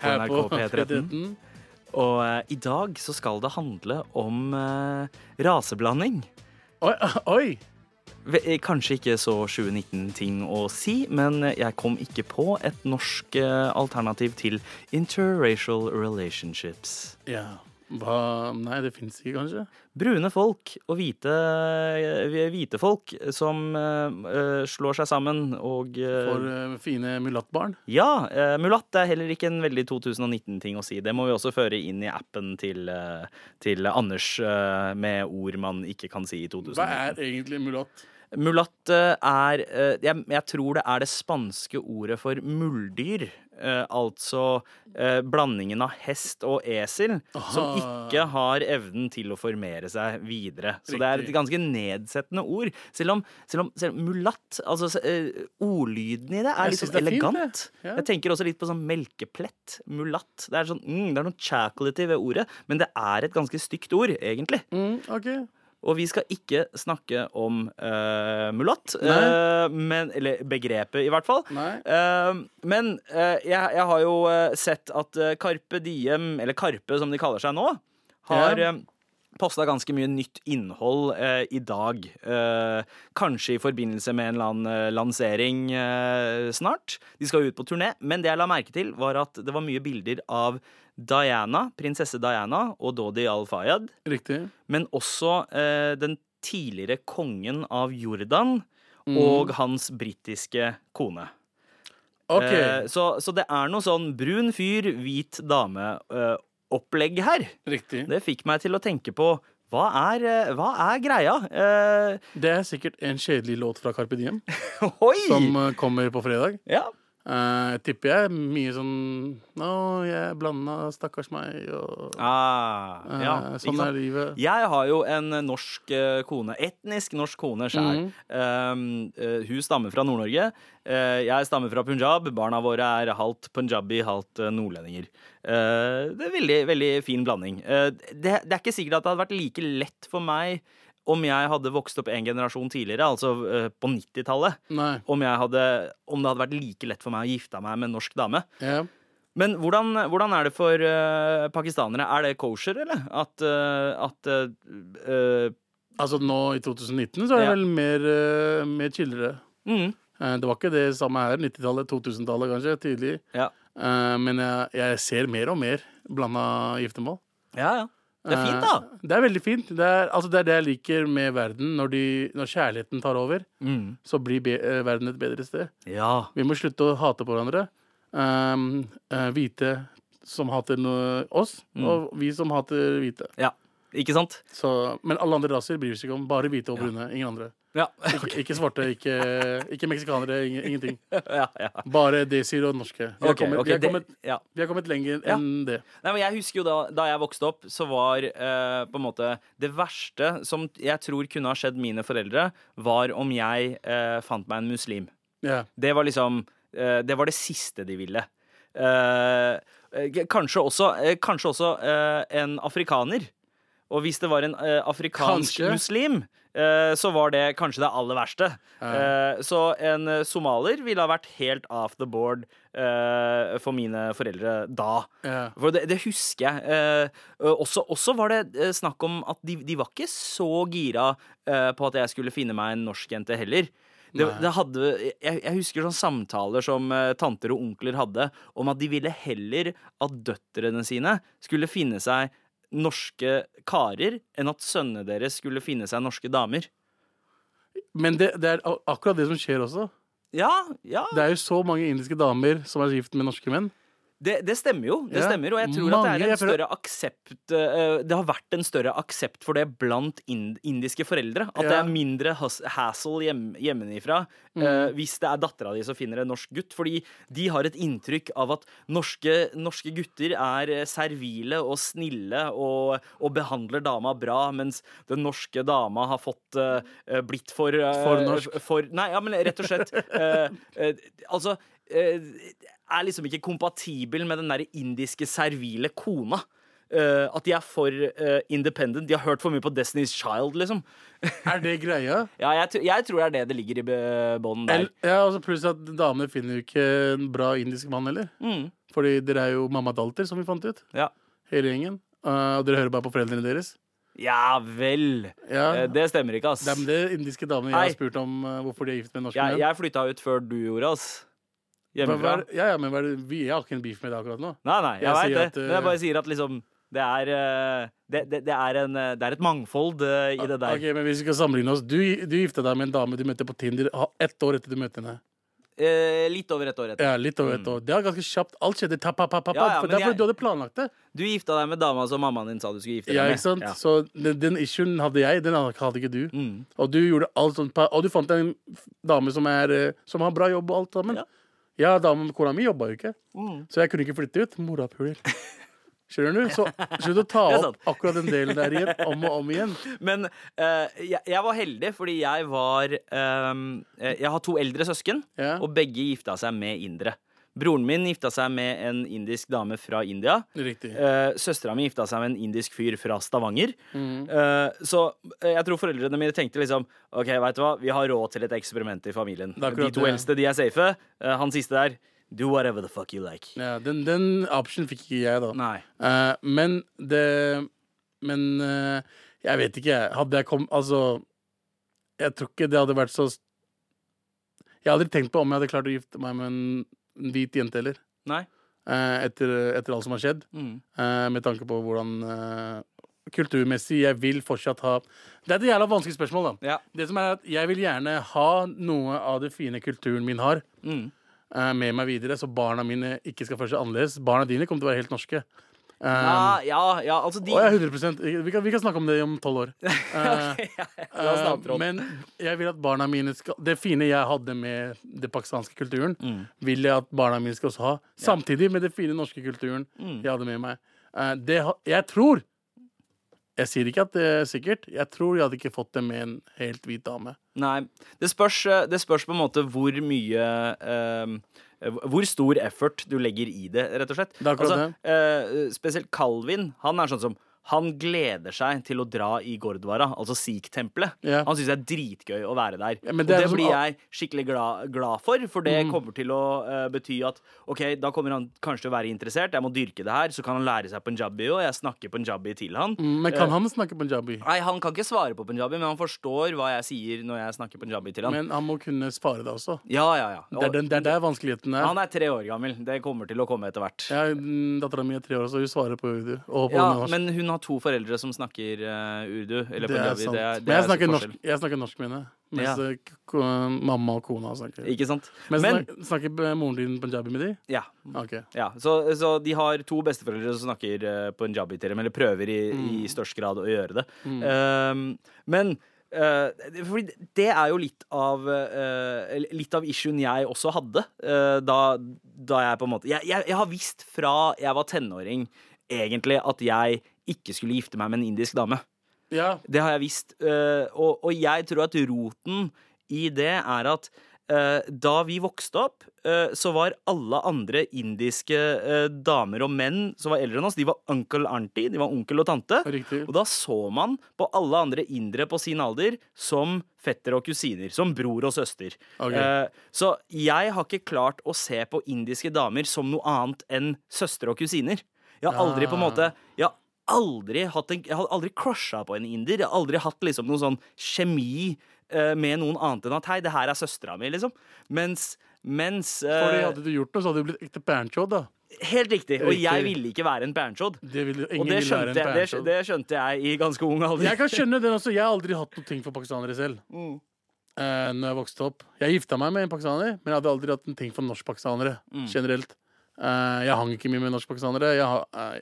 på NRK P13. Og i dag så skal det handle om raseblanding. Oi, oi! Eh, Kanskje ikke så 2019-ting å si, men jeg kom ikke på et norsk alternativ til interracial relationships. Ja. Hva Nei, det fins ikke, kanskje? Brune folk og hvite, eh, hvite folk som eh, slår seg sammen og uh, For uh, fine mulattbarn? Ja, mulatt er heller ikke en veldig 2019-ting å si. Det må vi også føre inn i appen til, til Anders med ord man ikke kan si i 2019. Hva er egentlig mulatt? Mulatt eh, er eh, jeg, jeg tror det er det spanske ordet for muldyr. Eh, altså blandingen av hest og esel, som ikke har evnen til å formere seg videre. Så det er et ganske nedsettende ord. Selv om, selv om, selv om mulatt altså Ordlyden i det er litt sånn fint, elegant. det. Ja. Jeg tenker også litt på sånn melkeplett. Mulatt. Det er, sånn, mm, det er noe chocolatey ved ordet, men det er et ganske stygt ord, egentlig. Mm, OK. Og vi skal ikke snakke om uh, mulatt, Nei. eh, men, eller begrepet i hvert fall. Eh, men eh, jeg, jeg har jo eh, sett at eh, Carpe Diem, eller Karpe som de kaller seg nå, har Ja. Posta ganske mye nytt innhold eh, i dag. Eh, kanskje i forbindelse med en eller annen eh, lansering eh, snart. De skal ut på turné, men det jeg la merke til, var at det var mye bilder av Diana, prinsesse Diana og Dodi al-Fayed Riktig. men også eh, den tidligere kongen av Jordan Mm. og hans britiske kone. OK. Eh, så, så det er noe sånn brun fyr, hvit dame-opplegg her. Riktig. Det fikk meg til å tenke på hva er, eh, hva er greia? Eh, Det er sikkert en kjedelig låt fra Carpe Diem oi! som eh, kommer på fredag. Ja. Eh, tipper jeg mye sånn Å, jeg blanda, stakkars meg, og Ah, ja, uh, Sånn er livet. Jeg har jo en norsk eh, kone, etnisk norsk kone sjøl. Mhm. hun stammer fra Nord-Norge. Jeg stammer fra Punjab. Barna våre er halvt punjabi, halvt nordlendinger. Det er veldig, veldig fin blanding. Det, det er ikke sikkert at det hadde vært like lett for meg om jeg hadde vokst opp en generasjon tidligere, altså uh, på 90-tallet. Nei. Om, om det hadde vært like lett for meg å gifte meg med en norsk dame. Ja. Men hvordan, hvordan er det for uh, pakistanere? Er det kosher, eller? At, uh, at Altså nå i 2019 så er det Ja. vel mer, mer chillere. mm, det var ikke det samme her. 90-tallet, 2000-tallet kanskje, tidlig. Ja. Men jeg, jeg ser mer og mer blanda giftermål. Ja, ja. Det er fint, da. Eh, det er veldig fint. Det er, altså, det er det jeg liker med verden. Når, de, når kjærligheten tar over, Mm. så blir be, eh, verden et bedre sted. Ja. Vi må slutte å hate på hverandre. Um, uh, hvite som hater noe, oss, Mm. og vi som hater hvite. ja. Ikke sant? Så, men alle andre raser bryr seg ikke om. Bare hvite og brune. Ingen andre. Ja. Ikke, ikke svarte, ikke, ikke meksikanere, ingen, ingenting. ja, ja. Bare desir og norske. Vi har, Ok, kommet, ok, vi har, det- kommet, ja. vi har kommet lenger Ja. enn det. Nei, men jeg husker jo da, da jeg vokste opp, så var eh, på en måte det verste som jeg tror kunne ha skjedd mine foreldre, var om jeg eh, fant meg en muslim. Ja. Det var liksom eh, Det var det siste de ville. Eh, eh, kanskje også, eh, kanskje også eh, en afrikaner. Og hvis det var en eh, afrikansk Kanskje. muslim, eh, så var det kanskje det aller verste. Eh, så en eh, somalier ville ha vært helt off the board eh, for mine foreldre da. Ja. For det, det husker jeg. Eh, også, også var det eh, snakk om at de, de var ikke så gira eh, på at jeg skulle finne meg en norsk jente heller. Det, Nei. det hadde, jeg, jeg husker sånne samtaler som eh, tanter og onkler hadde om at de ville heller at døtrene sine skulle finne seg norske karer enn at sønnene deres skulle finne seg norske damer. Men det, det er akkurat det som skjer også. Ja, ja. Det er jo så mange indiske damer som er gift med norske menn. Det, det stemmer jo. det Ja, stemmer Og jeg tror mange, at det er en større aksept uh, Det har vært en større aksept for det blant ind indiske foreldre. At det er mindre has hassle hjem hjemmefra Mm. hvis det er dattera di som finner en norsk gutt. Fordi de har et inntrykk av at norske, norske gutter er eh, servile og snille og, og behandler dama bra, mens den norske dama har fått eh, blitt for For norsk. For, nei, ja, men rett og slett Altså er liksom ikke kompatibel med den der indiske servile kona. Uh, at de er for uh, independent. De har hørt for mye på Destiny's Child, liksom. Er det greia? Ja, jeg, jeg tror det er det det ligger i bånden der. Ja, altså Pluss at damene finner jo ikke en bra indisk mann heller. Mm. Fordi dere er jo mamma dalter, som vi fant ut. Ja. Hele gjengen. Uh, og dere hører bare på foreldrene deres. ja vel. Ja. Eh, det stemmer ikke, ass. Det er med det indiske damene jeg har spurt om hvorfor de er gift med norske Jeg, menn. jeg flytta ut før du gjorde, ass. Hva Hjemmefra. er- Ja, ja, men hva er det, vi, jeg har ikke en beef med det akkurat nå. Nei, nei, jeg, Jeg vet sier det. at, Men jeg bare sier at liksom det er, eh, det, det, det, er en, eh, det er et mangfold eh, i det der. Ok, men Hvis vi skal sammenligne oss Du, du gifta deg med en dame du møtte på Tinder ha- ett år etter du møtte henne. Eh, litt over et år etter. Ja, litt over et år. Det er ganske kjapt. Alt skjedde tapp, tapp, tapp, tapp, Mm. Ja, ja, for men Det er fordi jeg- du hadde planlagt det. Du gifta deg med dama som mammaen din sa du skulle gifte deg Ja, med. ikke sant? Ja. Så den, den issuen hadde jeg, den hadde ikke du. Mm. Og du gjorde alt sånt Og du fant en dame som, er, eh, som har bra jobb og alt sammen. Ja. Ja, damen, kona mi jobba jo ikke, Mm. så jeg kunne ikke flytte ut. Morapuler. Skjønner du? Så slutt å ta opp akkurat den delen der igjen, om og om igjen. Men uh, jeg, jeg var heldig fordi jeg var eh, Jeg har to eldre søsken, Ja. og begge gifta seg med indere. Broren min gifta seg med en indisk dame fra India. Riktig. Uh, Søstera mi gifta seg med en indisk fyr fra Stavanger. Mm. Eh, så eh, jeg tror foreldrene mine tenkte liksom OK, vet du hva, vi har råd til et eksperiment i familien. De to eldste de er safe. Eh, han siste der Do whatever the fuck you like. Ja, den, den option fikk ikke jeg, da. Nei. Eh, men det Men eh, jeg vet ikke. Hadde jeg kommet Altså, jeg tror ikke det hadde vært så Jeg hadde aldri tenkt på om jeg hadde klart å gifte meg med en, en hvit jente heller. Nei. eh, etter, etter alt som har skjedd. Mm. eh, med tanke på hvordan eh, Kulturmessig, jeg vil fortsatt ha Det er et jævla vanskelig spørsmål, da. Ja. Det som er at Jeg vil gjerne ha noe av det fine kulturen min har, Mm. eh, med meg videre, så barna mine ikke skal føle seg annerledes. Barna dine kommer til å være helt norske. Um, Ja, ja, ja, altså de jeg er 100 vi kan, vi kan snakke om det om tolv år. okay, ja, ja. Uh, men jeg vil at barna mine skal Det fine jeg hadde med den pakistanske kulturen, Mm. vil jeg at barna mine skal også ha. Samtidig med den fine norske kulturen Mm. jeg hadde med meg. Uh, det, jeg tror Jeg sier ikke at det er sikkert. Jeg tror jeg hadde ikke fått det med en helt hvit dame. Nei. Det spørs, eh, det spørs på en måte hvor mye eh, Hvor stor effort du legger i det, rett og slett. Det er akkurat eh, spesielt Calvin. Han er sånn som han gleder seg til å dra i Gordwara, altså Sikh-tempelet. Yeah. Han syns det er dritgøy å være der. Ja, det og det liksom blir jeg skikkelig glad, glad for, for det Mm. kommer til å uh, bety at OK, da kommer han kanskje til å være interessert, jeg må dyrke det her, så kan han lære seg punjabi, og jeg snakker punjabi til han. Mm, Men kan uh, han snakke punjabi? Nei, han kan ikke svare på punjabi, men han forstår hva jeg sier når jeg snakker punjabi til han. Men han må kunne svare det også. Ja, ja, ja. Det er, den, det er der vanskeligheten er. Han er tre år gammel. Det kommer til å komme etter hvert. Ja, Dattera mi er tre år, så hun svarer på urdu. Og på Ja, men hun har to foreldre som snakker uh, urdu. Eller Det er punjabi. sant. Det er, det Men jeg er snakker, norsk, jeg snakker norsk med henne. Mens Ja. eh, ko- mamma og kona snakker Ikke sant? Men, Men snak, snakker moren din punjabi med de? ja. Ok. ja så, så de har to besteforeldre som snakker uh, punjabi til dem, eller prøver i, Mm. i størst grad å gjøre det. Um, men Uh, fordi det er jo litt av uh, Litt av issuen jeg også hadde Uh, da, da jeg på en måte jeg, jeg, jeg har visst fra jeg var tenåring egentlig at jeg ikke skulle gifte meg med en indisk dame. Ja, Det har jeg visst. eh, og, og jeg tror at roten i det er at eh, da vi vokste opp, eh, så var alle andre indiske damer og menn som var eldre enn oss, de var uncle auntie, de var onkel og tante. riktig. Og da så man på alle andre indere på sin alder som fetter og kusiner. Som bror og søster. Ok. Eh, så jeg har ikke klart å se på indiske damer som noe annet enn søstre og kusiner. Jeg har aldri på en måte Jeg har aldri hatt en, Jeg hadde aldri crusha på en inder. Jeg har aldri hatt liksom noen sånn kjemi eh, med noen annet enn at hei, det her er søstera mi, liksom. Mens, mens eh, Fordi Hadde du gjort noe, så hadde du blitt ekte pancho, da. Helt riktig. Og jeg ville ikke være en bærenchodd. Det Og det skjønte, jeg, det, det skjønte jeg i ganske ung alder. Jeg kan skjønne den også. Jeg har aldri hatt noe ting for pakistanere selv. Mm. Uh, når jeg vokste opp. Jeg gifta meg med en pakistaner, men jeg hadde aldri hatt en ting for norskpakistanere Mm. generelt. uh, jeg hang ikke mye med norskpakistanere. Jeg, eh,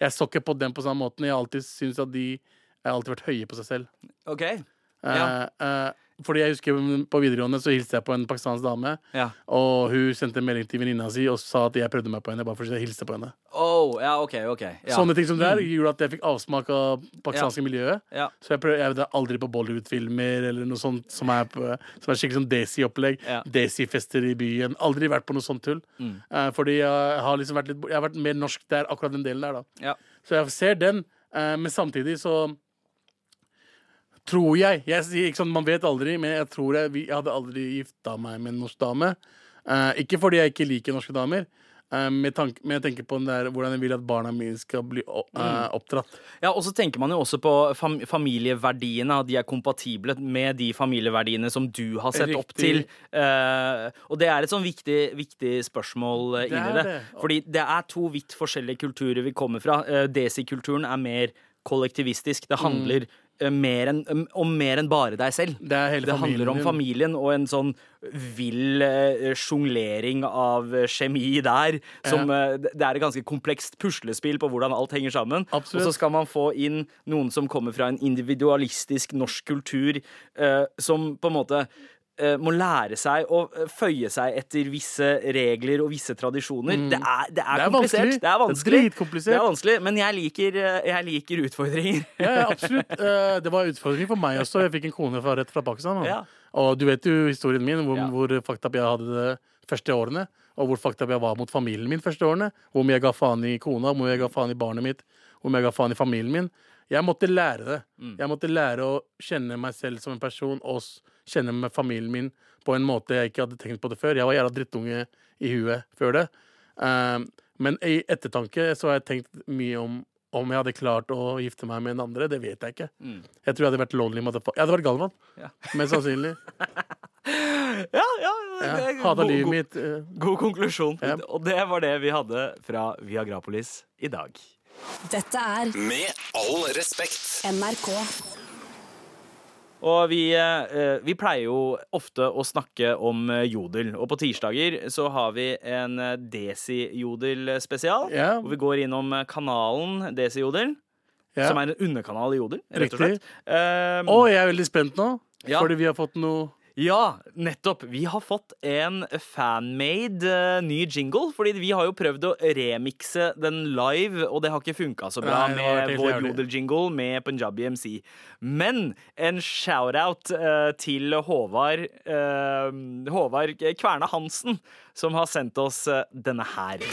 jeg så ikke på dem på samme måten. Jeg har alltid syntes at de Jeg har alltid vært høye på seg selv. Ok, ja. Ja. eh, fordi jeg husker På videregående så hilste jeg på en pakistansk dame. ja. Og hun sendte en melding til venninna si og sa at jeg prøvde meg på henne. Bare for jeg hilse på henne Oh, ja, ok, ok. Ja. Sånne ting som det her gjorde at jeg fikk avsmak av pakistanske miljøet. Ja. Så jeg prøvde, jeg vet, aldri på Bollywood-filmer eller noe sånt som er, på, som er skikkelig sånn Desi-opplegg. Ja. Desi-fester i byen. Aldri vært på noe sånt tull. Mm. Eh, fordi jeg har liksom vært litt Jeg har vært mer norsk der, akkurat den delen der, da. Ja. Så jeg ser den, eh, men samtidig så tror jeg, jeg sier ikke Man vet aldri, men jeg tror jeg, jeg hadde aldri gifta meg med en norsk dame. Uh, ikke fordi jeg ikke liker norske damer, Uh, med tanke, men jeg tenker på der, hvordan jeg vil at barna mine skal bli Mm. eh, oppdratt. Ja, og så tenker man jo også på fam familieverdiene, at de er kompatible med de familieverdiene som du har sett opp til. Riktig. Eh, og det er et sånn viktig, viktig spørsmål Det inni det. det. Fordi det er to vidt forskjellige kulturer vi kommer fra. Uh, Desi-kulturen er mer kollektivistisk. Det handler eh, mer enn- um, om mer enn bare deg selv. Det Det handler om familien og en sånn vill uh, sjonglering av eh, kjemi der. Som, ja. det er et ganske komplekst puslespill på hvordan alt henger sammen. Absolutt. Og så skal man få inn noen som kommer fra en individualistisk norsk kultur, eh, som på en måte eh, må lære seg å eh, føye seg etter visse regler og visse tradisjoner. Det er, det er, Mm. Det er komplisert. vanskelig. Det er er vanskelig. Det er vanskelig, men jeg liker, eh, jeg liker utfordringer. Ja, ja, absolutt. Eh, det var en utfordring for meg også. Jeg fikk en kone fra, rett fra Pakistan. Og, Ja. Og du vet jo historien min, hvor, Ja. hvor fucked up jeg hadde det første årene. Og hvor fucked up jeg var mot familien min første årene. Hvor mye jeg ga faen i kona, hvor mye jeg ga faen i barnet mitt, hvor mye jeg ga faen i familien min. Jeg måtte lære det. Mm. Jeg måtte lære å kjenne meg selv som en person og s- kjenne med familien min på en måte jeg ikke hadde tenkt på det før. Jeg var jævla drittunge i huet før det. Um, men i ettertanke så har jeg tenkt mye om om jeg hadde klart å gifte meg med en andre. Det vet jeg ikke. Mm. Jeg tror jeg hadde vært lonely motherfucker. Jeg hadde vært Galvan. Ja. Mest sannsynlig. Ja, ja, Ja. Hata livet mitt. eh, God konklusjon. Ja. Og det var det vi hadde fra Viagrapolis i dag. Dette er Med all respekt. NRK. Og vi, eh, vi pleier jo ofte å snakke om eh, jodel. Og på tirsdager så har vi en eh, Desi-jodel-spesial. Ja. Hvor vi går innom kanalen Desi-jodel. Ja. Som er en underkanal i jodel, rett og Riktig. slett. Um, Og jeg er veldig spent nå, Ja. fordi vi har fått noe Ja, nettopp. Vi har fått en fanmade uh, ny jingle. Fordi vi har jo prøvd å remikse den live, og det har ikke funka så bra Nei, med vår jodel-jingle med Punjabi MC. Men en shout-out uh, til Håvard uh, Håvard Kverne Hansen, som har sendt oss denne her.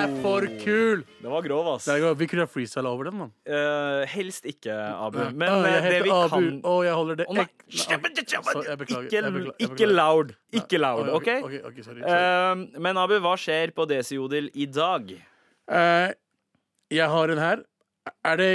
Er for kul! Den var grov, ass. Det er, vi kunne ha freestyle over den, mann. Uh, helst ikke, Abu. Men uh, jeg eh, det vi Abu, kan oh, jeg holder det oh, nei. Så jeg beklager. Ikke, jeg beklager, ikke loud. Ikke loud, OK? okay, okay sorry, sorry. Uh, men Abu, hva skjer på DC-Jodel i dag? Eh, jeg har en her. Er det,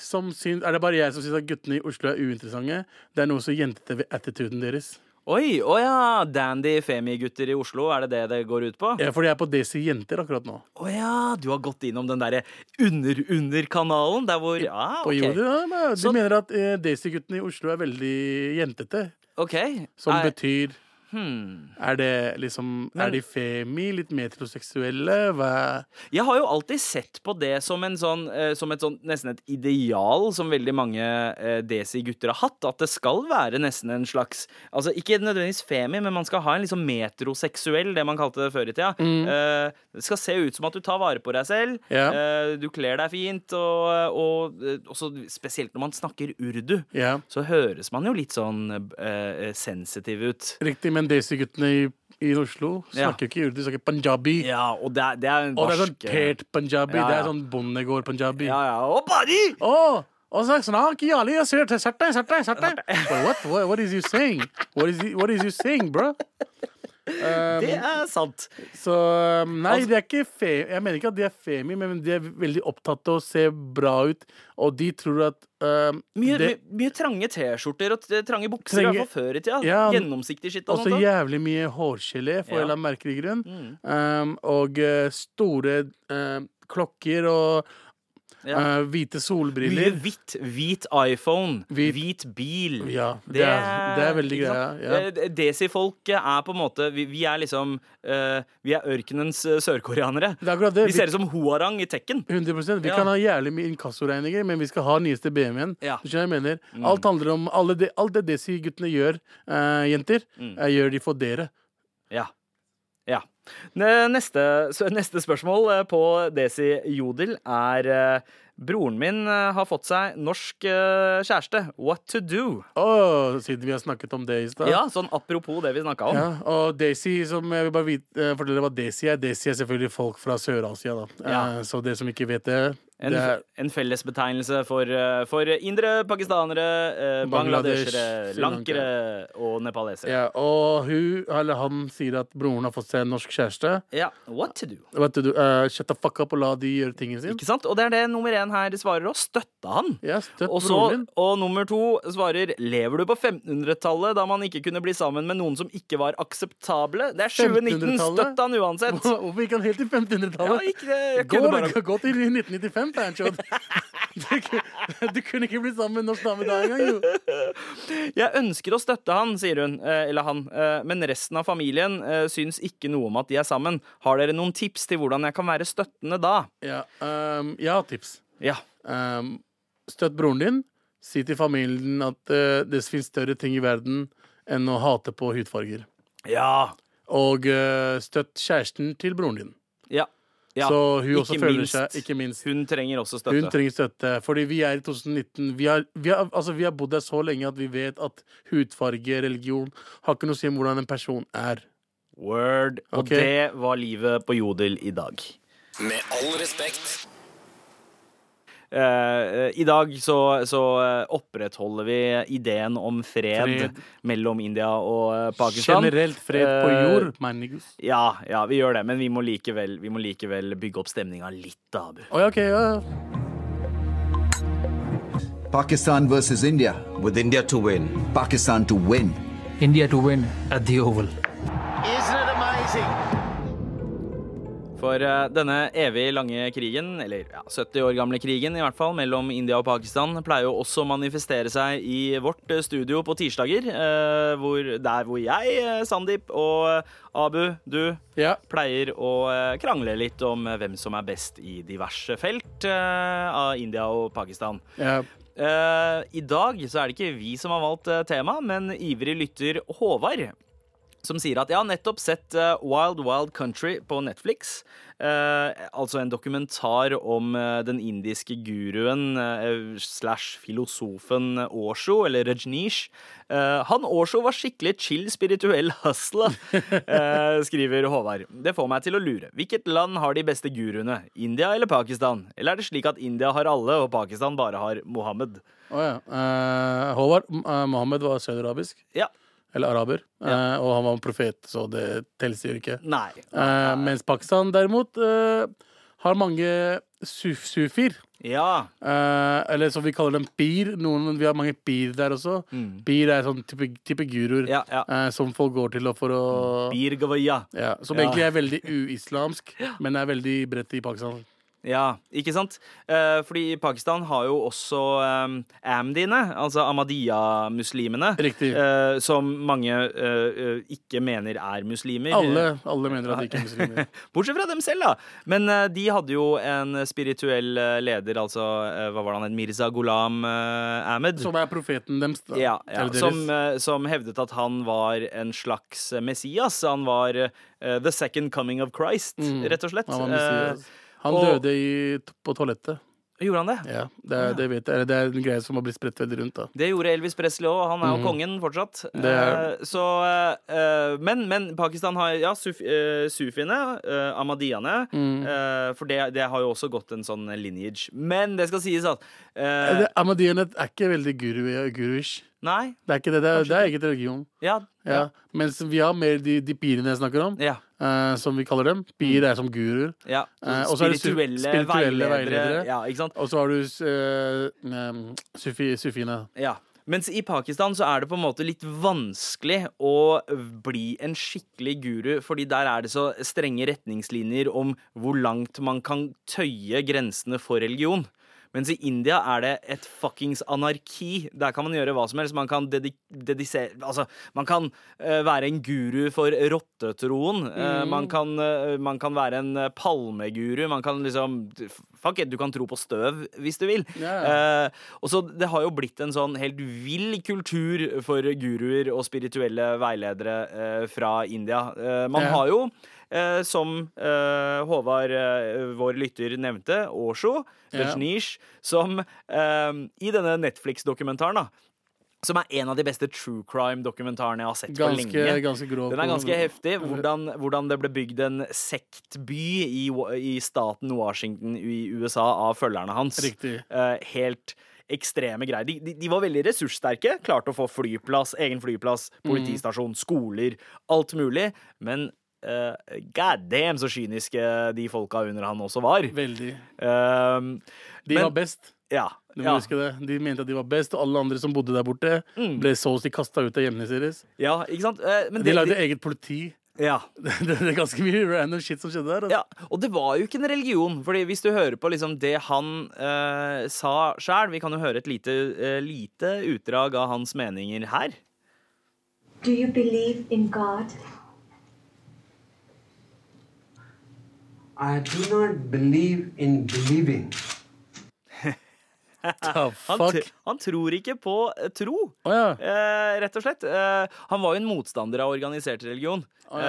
syns, er det bare jeg som syns at guttene i Oslo er uinteressante? Det er noe så jentete ved attituden deres. Oi, å ja. Dandy Femi-gutter i Oslo, er det det det går ut på? Ja, fordi jeg er på Desi Jenter akkurat nå. Å ja, du har gått innom den derre under-under-kanalen, der hvor Ja, På OK. jordet, ja, men de Så- mener at eh, Daisy-guttene i Oslo er veldig jentete. OK. Som Er- betyr hmm. Er det liksom Er de femi? Litt metroseksuelle? Hva Jeg har jo alltid sett på det som, en sånn, eh, som et sånn, nesten et ideal som veldig mange eh, desi-gutter har hatt. At det skal være nesten en slags Altså Ikke nødvendigvis femi, men man skal ha en liksom metroseksuell, det man kalte det før i tida. Eh, det skal se ut som at du tar vare på deg selv. Eh, du kler deg fint, og, og også spesielt når man snakker urdu. Ja, Så høres man jo litt sånn eh, sensitiv ut. riktig. Men Desi-guttene i, i Oslo snakker ikke urdu, de snakker punjabi. Ja, og det er, det er en Og det er sånn pert punjabi. Ja, Det er sånn bondegård-punjabi. Ja, ja. Og bari! Oh! Og så snakker alle, jeg. Sett deg, sett deg, sett deg. What, what, what is you saying? What is, he, what is you saying, bro? Um, Det er sant. Så um, Nei, Altså- de er ikke fe jeg mener ikke at de er femi, men de er veldig opptatt av å se bra ut. Og de tror at um, Mye, det, mye, mye trange T-skjorter og trange bukser, i Trange- hvert fall før i tida. Ja, Gjennomsiktig skitt og så jævlig mye hårgelé, for Ja. en eller annen merkelig grunn. Mm. Um, og eh, store eh, klokker og Ja. Uh, hvite Mye solbriller. hvitt. Hvit iPhone. Hvit- Hvit bil. Ja, det er, det er veldig greia. Ja. Eh, Desi-folket er på en måte Vi, vi er liksom uh, Vi er ørkenens sørkoreanere. Det er det. Vi ser ut som Hoarang i Tekken. 100% Vi kan ha jævlig mye inkassoregninger, men vi skal ha nyeste BMW-en. Mm. Alt handler om alle det, Alt det Desi-guttene gjør, uh, jenter, Mm. gjør de for dere. Ja. Neste, neste spørsmål eh, på Desi Jodel er eh, Broren min eh, har fått seg norsk kjæreste. What to do? Åh, siden vi har snakket om det i stad. Ja, sånn apropos det vi snakka om. Ja, og Desi, som jeg vil bare vite, fortelle hva Desi er Desi er selvfølgelig folk fra Sør-Asia. da Ja. Så det som ikke vet det, En, det en fellesbetegnelse for, eh, for indre pakistanere, eh, bangladeshere, lankere og nepalesere. ja, Og hun, eller han sier at broren har fått seg en norsk kjæreste. Ja, what to do? Vet du, Uh, Shut the fuck up og la de gjøre tingene sine. Ikke sant? Og det er det nummer én her svarer òg. Støtta han. Ja, støtt Også, broren din. og nummer to svarer Lever du på 1500-tallet da man ikke kunne bli sammen med noen som ikke var akseptable? Det er 2019. 1500-tallet? Støtt han uansett. Hvorfor gikk han helt til 1500-tallet? Ja, ikke det. Jeg Gå, bare gå til 1995, Panchod. Du, kunne- du kunne ikke blitt sammen med en norsk dame da engang, jo. Jeg ønsker å støtte han, sier hun, eh, eller han, eh, men resten av familien eh, syns ikke noe om at de er sammen. Har dere noen tips til hvordan jeg kan være støttende da? Ja, um, jeg har tips. Ja. Um, støtt broren din. Si til familien at uh, det finnes større ting i verden enn å hate på hudfarger. Ja. Og uh, støtt kjæresten til broren din. Ja. Så hun også føler minst. seg Ikke minst. Hun trenger også støtte. Hun trenger støtte. Fordi vi er i 2019. Vi har, vi har, altså, vi har bodd der så lenge at vi vet at hudfarge, religion, har ikke noe å si om hvordan en person er. Word. Og det var livet på Jodel i dag. Med all respekt. Eh, I dag så, så eh, opprettholder vi ideen om fred, Fred. mellom India og eh, Pakistan. Generelt fred på jord, mener jeg Ja, ja, vi gjør det, men vi må likevel, vi må likevel bygge opp stemninga litt, da, Abu. Oh, okay, ok, ja. Pakistan versus India. With India to win. Pakistan to win. India to win at the Oval. Isn't it amazing? For eh, denne evig lange krigen, eller ja, 70 år gamle krigen i hvert fall, mellom India og Pakistan, pleier jo også å manifestere seg i vårt eh, studio på tirsdager. eh, hvor, der hvor jeg, Sandeep og Abu, du, pleier å krangle litt om hvem som er best i diverse felt av India og Pakistan. Ja. Eh, I dag så er det ikke vi som har valgt tema, men ivrig lytter Håvard. Som sier at jeg har nettopp sett eh, Wild Wild Country på Netflix. Eh, altså en dokumentar om eh, den indiske guruen eh, slash filosofen Osho, eller Rajneesh. Eh, han Osho var skikkelig chill spirituell hustler, eh, skriver Håvard. Det får meg til å lure. Hvilket land har de beste guruene? India eller Pakistan? Eller er det slik at India har alle, og Pakistan bare har Mohammed? Å ja. Håvard Mohammed var saudarabisk? Ja. Eller araber. Eh, og han var en profet, så det telles ikke. Nei. Eh, mens Pakistan derimot eh, har mange suf sufier. Ja. Eh, eller som vi kaller dem pir. Noen, vi har mange pir der også. Pir er sånn type, type guruer eh, som folk går til for å Bir gavaya. ja, Som Ja. egentlig er veldig uislamsk, men er veldig bredt i Pakistan. Ja, ikke sant? Eh, fordi Pakistan har jo også eh, Amdiene, altså Ahmadiyya-muslimene. Eh, som mange eh, eh, ikke mener er muslimer. Alle, alle mener at de ikke er muslimer. Bortsett fra dem selv, da. Men eh, de hadde jo en spirituell leder, altså hva var det han het? Mirza Ghulam Ahmed. Som er profeten deres. da. Ja, ja. Som, som hevdet at han var en slags Messias. Han var the second coming of Christ, Mm. rett og slett. Han var Messias. Eh, Han og- døde i, på toalettet. Gjorde han det? Ja, det, er- det vet jeg. Det er en greie som har blitt spredt veldig rundt. da Det gjorde Elvis Presley òg. Han er jo mm. kongen fortsatt. Det er- Eh, så, eh, men, men Pakistan har ja, suf, eh, sufiene, uh. Mm. eh, for det, det har jo også gått en sånn lineage. Men det skal sies at uh, Det- er ikke veldig guru, guruish. Nei. Det er ikke det. Det er, det er eget religion. Ja. Ja. Mens vi har mer de, de pirene jeg snakker om, Ja. uh, som vi kaller dem. Pir er som guruer. ja. Uh, og så det spirituelle, spirituelle veiledere. Ja, ikke sant? Og så har du uh, um, sufi, sufine. Ja. Mens i Pakistan så er det på en måte litt vanskelig å bli en skikkelig guru, fordi der er det så strenge retningslinjer om hvor langt man kan tøye grensene for religion. Mens i India er det et fuckings anarki. Der kan man gjøre hva som helst. Man kan dedisere Altså, man kan uh, være en guru for rottetroen. Mm. man, kan, uh, man kan være en palmeguru. Man kan liksom Fuck it, du kan tro på støv hvis du vil. Eh, og så Det har jo blitt en sånn helt vill kultur for guruer og spirituelle veiledere fra India. Man yeah. har jo Eh, som eh, Håvard, eh, vår lytter, nevnte, Osho, Ja. Niche, som eh, i denne Netflix-dokumentaren, da som er en av de beste true crime-dokumentarene jeg har sett på lenge. ganske grov. Den er ganske heftig. Hvordan, hvordan det ble bygd en sektby i, i staten Washington i USA av følgerne hans. Riktig. Eh, helt ekstreme greier. De, de, de var veldig ressurssterke. Klarte å få flyplass, egen flyplass, Mm. politistasjon, skoler, alt mulig. Men uh, god damn så kyniske de folka under han også var. Veldig. Uh, De men- var best. Ja. Du må ja. huske det. De mente at de var best, og alle andre som bodde der borte, Mm. ble så å si kasta ut av hjemmene deres. ja, ikke sant? Uh, men De det- lagde de... eget politi. Ja. Det er ganske mye random shit som skjedde der. Altså. Ja, og det var jo ikke en religion. Fordi hvis du hører på liksom det han eh, sa sjøl Vi kan jo høre et lite, eh, lite utdrag av hans meninger her. Do you believe in God? I do not believe in believing. Han, tr- han tror ikke på eh, tro, oh, ja. eh, rett og slett. Eh, han var jo en motstander av organisert religion. Oh, ja,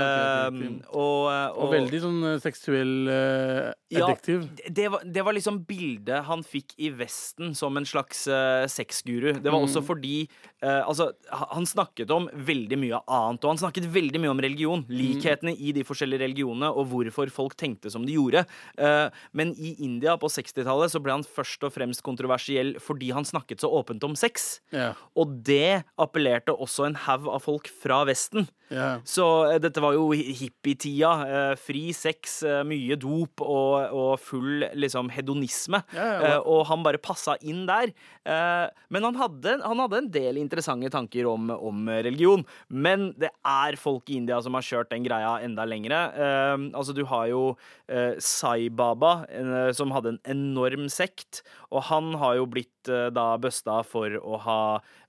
okay, okay. ok. Eh, og, og, Og veldig sånn eh, seksuell uh, Ja, det var, det var liksom bildet han fikk i Vesten som en slags sexguru. Det var Mm. også fordi eh, Altså, han snakket om veldig mye annet, og han snakket veldig mye om religion. Mm. Likhetene i de forskjellige religionene, og hvorfor folk tenkte som de gjorde. Eh, men i India på 60-tallet så ble han først og fremst kontroversiell fordi han snakket så åpent om sex. Yeah. Og det appellerte også en haug av folk fra Vesten. Yeah. Så eh, dette var jo hi- hippietida. Eh, fri sex, eh, mye dop og, og full liksom hedonisme. Yeah, og han bare passa inn der. Men han hadde, han hadde en del interessante tanker om, om religion. Men det er folk i India som har kjørt den greia enda lengre. Altså, du har jo Sai Baba, som hadde en enorm sekt. Og han har jo blitt eh, da busta for å ha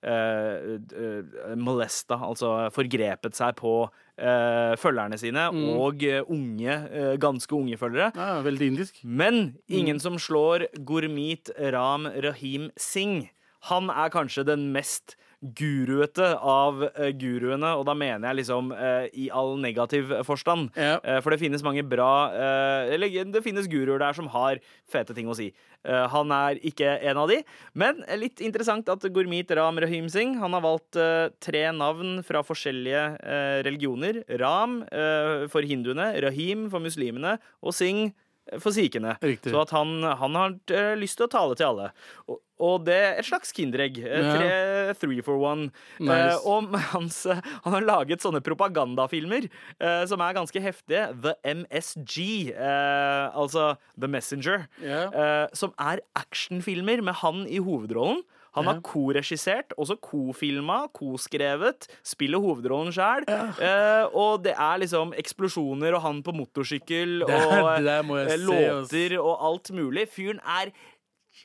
eh, eh, molesta, altså forgrepet seg på eh, følgerne sine, Mm. og eh, unge, eh, ganske unge følgere. Ja, veldig indisk. Men ingen Mm. som slår Gurmeet Ram Rahim Singh. Han er kanskje den mest guruete av eh, guruene, og da mener jeg liksom eh, i all negativ forstand. Eh, for det finnes mange bra eh, Eller det finnes guruer der som har fete ting å si. Eh, han er ikke en av de. Men eh, litt interessant at Gurmeet Ram Rahim Singh Han har valgt eh, tre navn fra forskjellige eh, religioner. Ram eh, for hinduene, Rahim for muslimene og Singh for sikene. Riktig. Så at han, han har uh, lyst til å tale til alle. Og, og det er et slags kinderegg. Eh, Ja. Tre three for one. Nice. Eh, og hans, eh, han har laget sånne propagandafilmer uh, som er ganske heftige. The MSG, eh, altså The Messenger. yeah. eh, som er actionfilmer med han i hovedrollen. Han har Ja. koregissert, også kofilma, koskrevet, spiller hovedrollen sjøl. Eh, og det er liksom eksplosjoner og han på motorsykkel Det er- og det eh, låter og alt mulig. Fyren er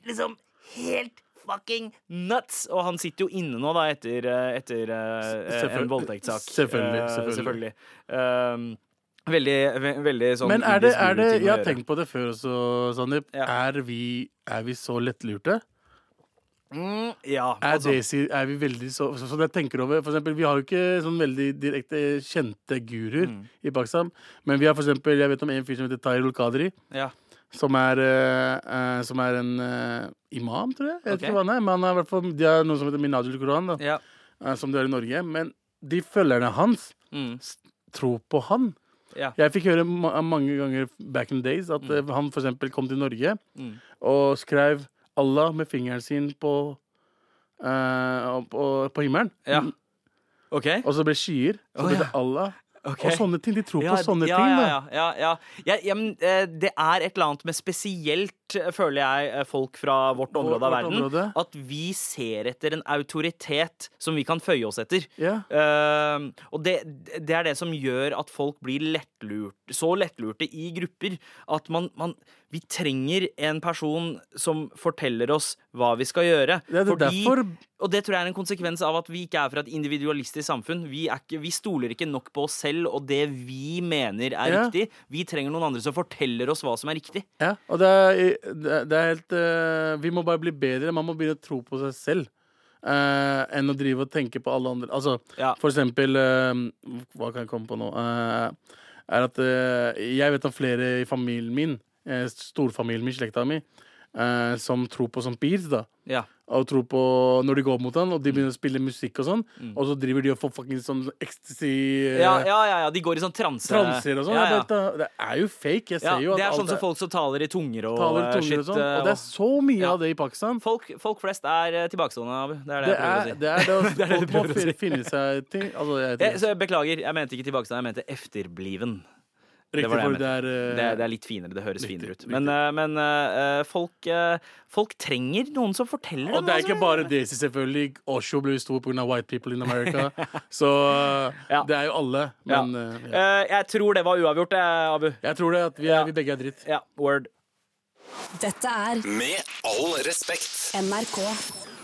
liksom helt fucking nuts! Og han sitter jo inne nå, da, etter, eh, etter uh, en voldtektssak. Selvfølgelig, selvfølgelig. selvfølgelig. Um, veldig, ve veldig sånn Men er det, er det Jeg har tenkt på det før også, Sandeep. Er, vi, er vi så lettlurte? Mm, ja, Er, altså. det, si- er vi veldig så, så, så jeg tenker over For eksempel, Vi har jo ikke sånn veldig direkte kjente guruer Mm. i Pakistan. Men vi har for eksempel, jeg vet om en fyr som heter Tahir Qadri. Ja. Som er, uh, som er en uh, imam, tror jeg. Jeg vet Ok. ikke hva han er, men han er de har noe som heter Minajul Quran, da, Ja. uh, som de har i Norge. Men de følgerne hans Mm. tror på han. Ja. Jeg fikk høre ma mange ganger back in the days at eh, han eksempel kom til Norge Mm. og skrev Allah med fingeren sin på eh, på, på himmelen. Ja. OK? Og så ble skyer. Så Å, ble ja. det Allah. Okay. Og sånne ting. De tror på sånne ja, ting. ja, da. ja, ja, ja. Ja, ja, men, eh, det er et eller annet med spesielt, føler jeg, eh, folk fra vårt område av verden. område. At vi ser etter en autoritet som vi kan føye oss etter. Yeah. Uh, og det, det er det som gjør at folk blir lettlurt, så lettlurte i grupper. At man, man Vi trenger en person som forteller oss hva vi skal gjøre. Det er derfor- og det tror jeg er en konsekvens av at vi ikke er fra et individualistisk samfunn. Vi, er ikke, vi stoler ikke nok på oss selv og det vi mener er Ja. riktig. Vi trenger noen andre som forteller oss hva som er riktig. Ja, og det er, det er- helt uh, Vi må bare bli bedre. Man må begynne å tro på seg selv. Uh, enn å drive og tenke på alle andre. Altså, For eksempel eh, Hva kan jeg komme på nå? Er at Jeg vet om flere i familien min, storfamilien min, slekta mi, eh, som tror på sånn beats, da. Ja. Og tror på Når de går mot han, og de begynner å spille musikk og sånn, og så driver de og får fucking sånn ecstasy eh, Ja, ja, ja, ja. De går i sånn transe. transer og sånn. Ja, vet Det er jo fake. Jeg ser jo at det er sånn som folk som taler i tunger og taler i tunger shit. og sånn. Og det er så mye av det i Pakistan. Folk, folk flest er eh, tilbakestående. Abu. Det er det, Det jeg prøver er å si. det, er det, Det det Folk må finne seg ting. Altså, jeg, Eh, så jeg beklager, jeg mente ikke tilbakestående, jeg mente efterbliven. Riktig, var det for det er, eh, det, er, det er litt finere. Det høres finere ut. Men, eh, men uh, folk, uh, folk trenger noen som forteller Og dem det er hva ikke som bare Daisy, selvfølgelig. Osho ble stor pga. white people in America. Så uh, det er jo alle. Ja. Men uh, ja. Eh, jeg tror det var uavgjort, Abu. jeg tror det at vi, er, vi begge er dritt. Ja, word. Dette er Med all respekt. NRK.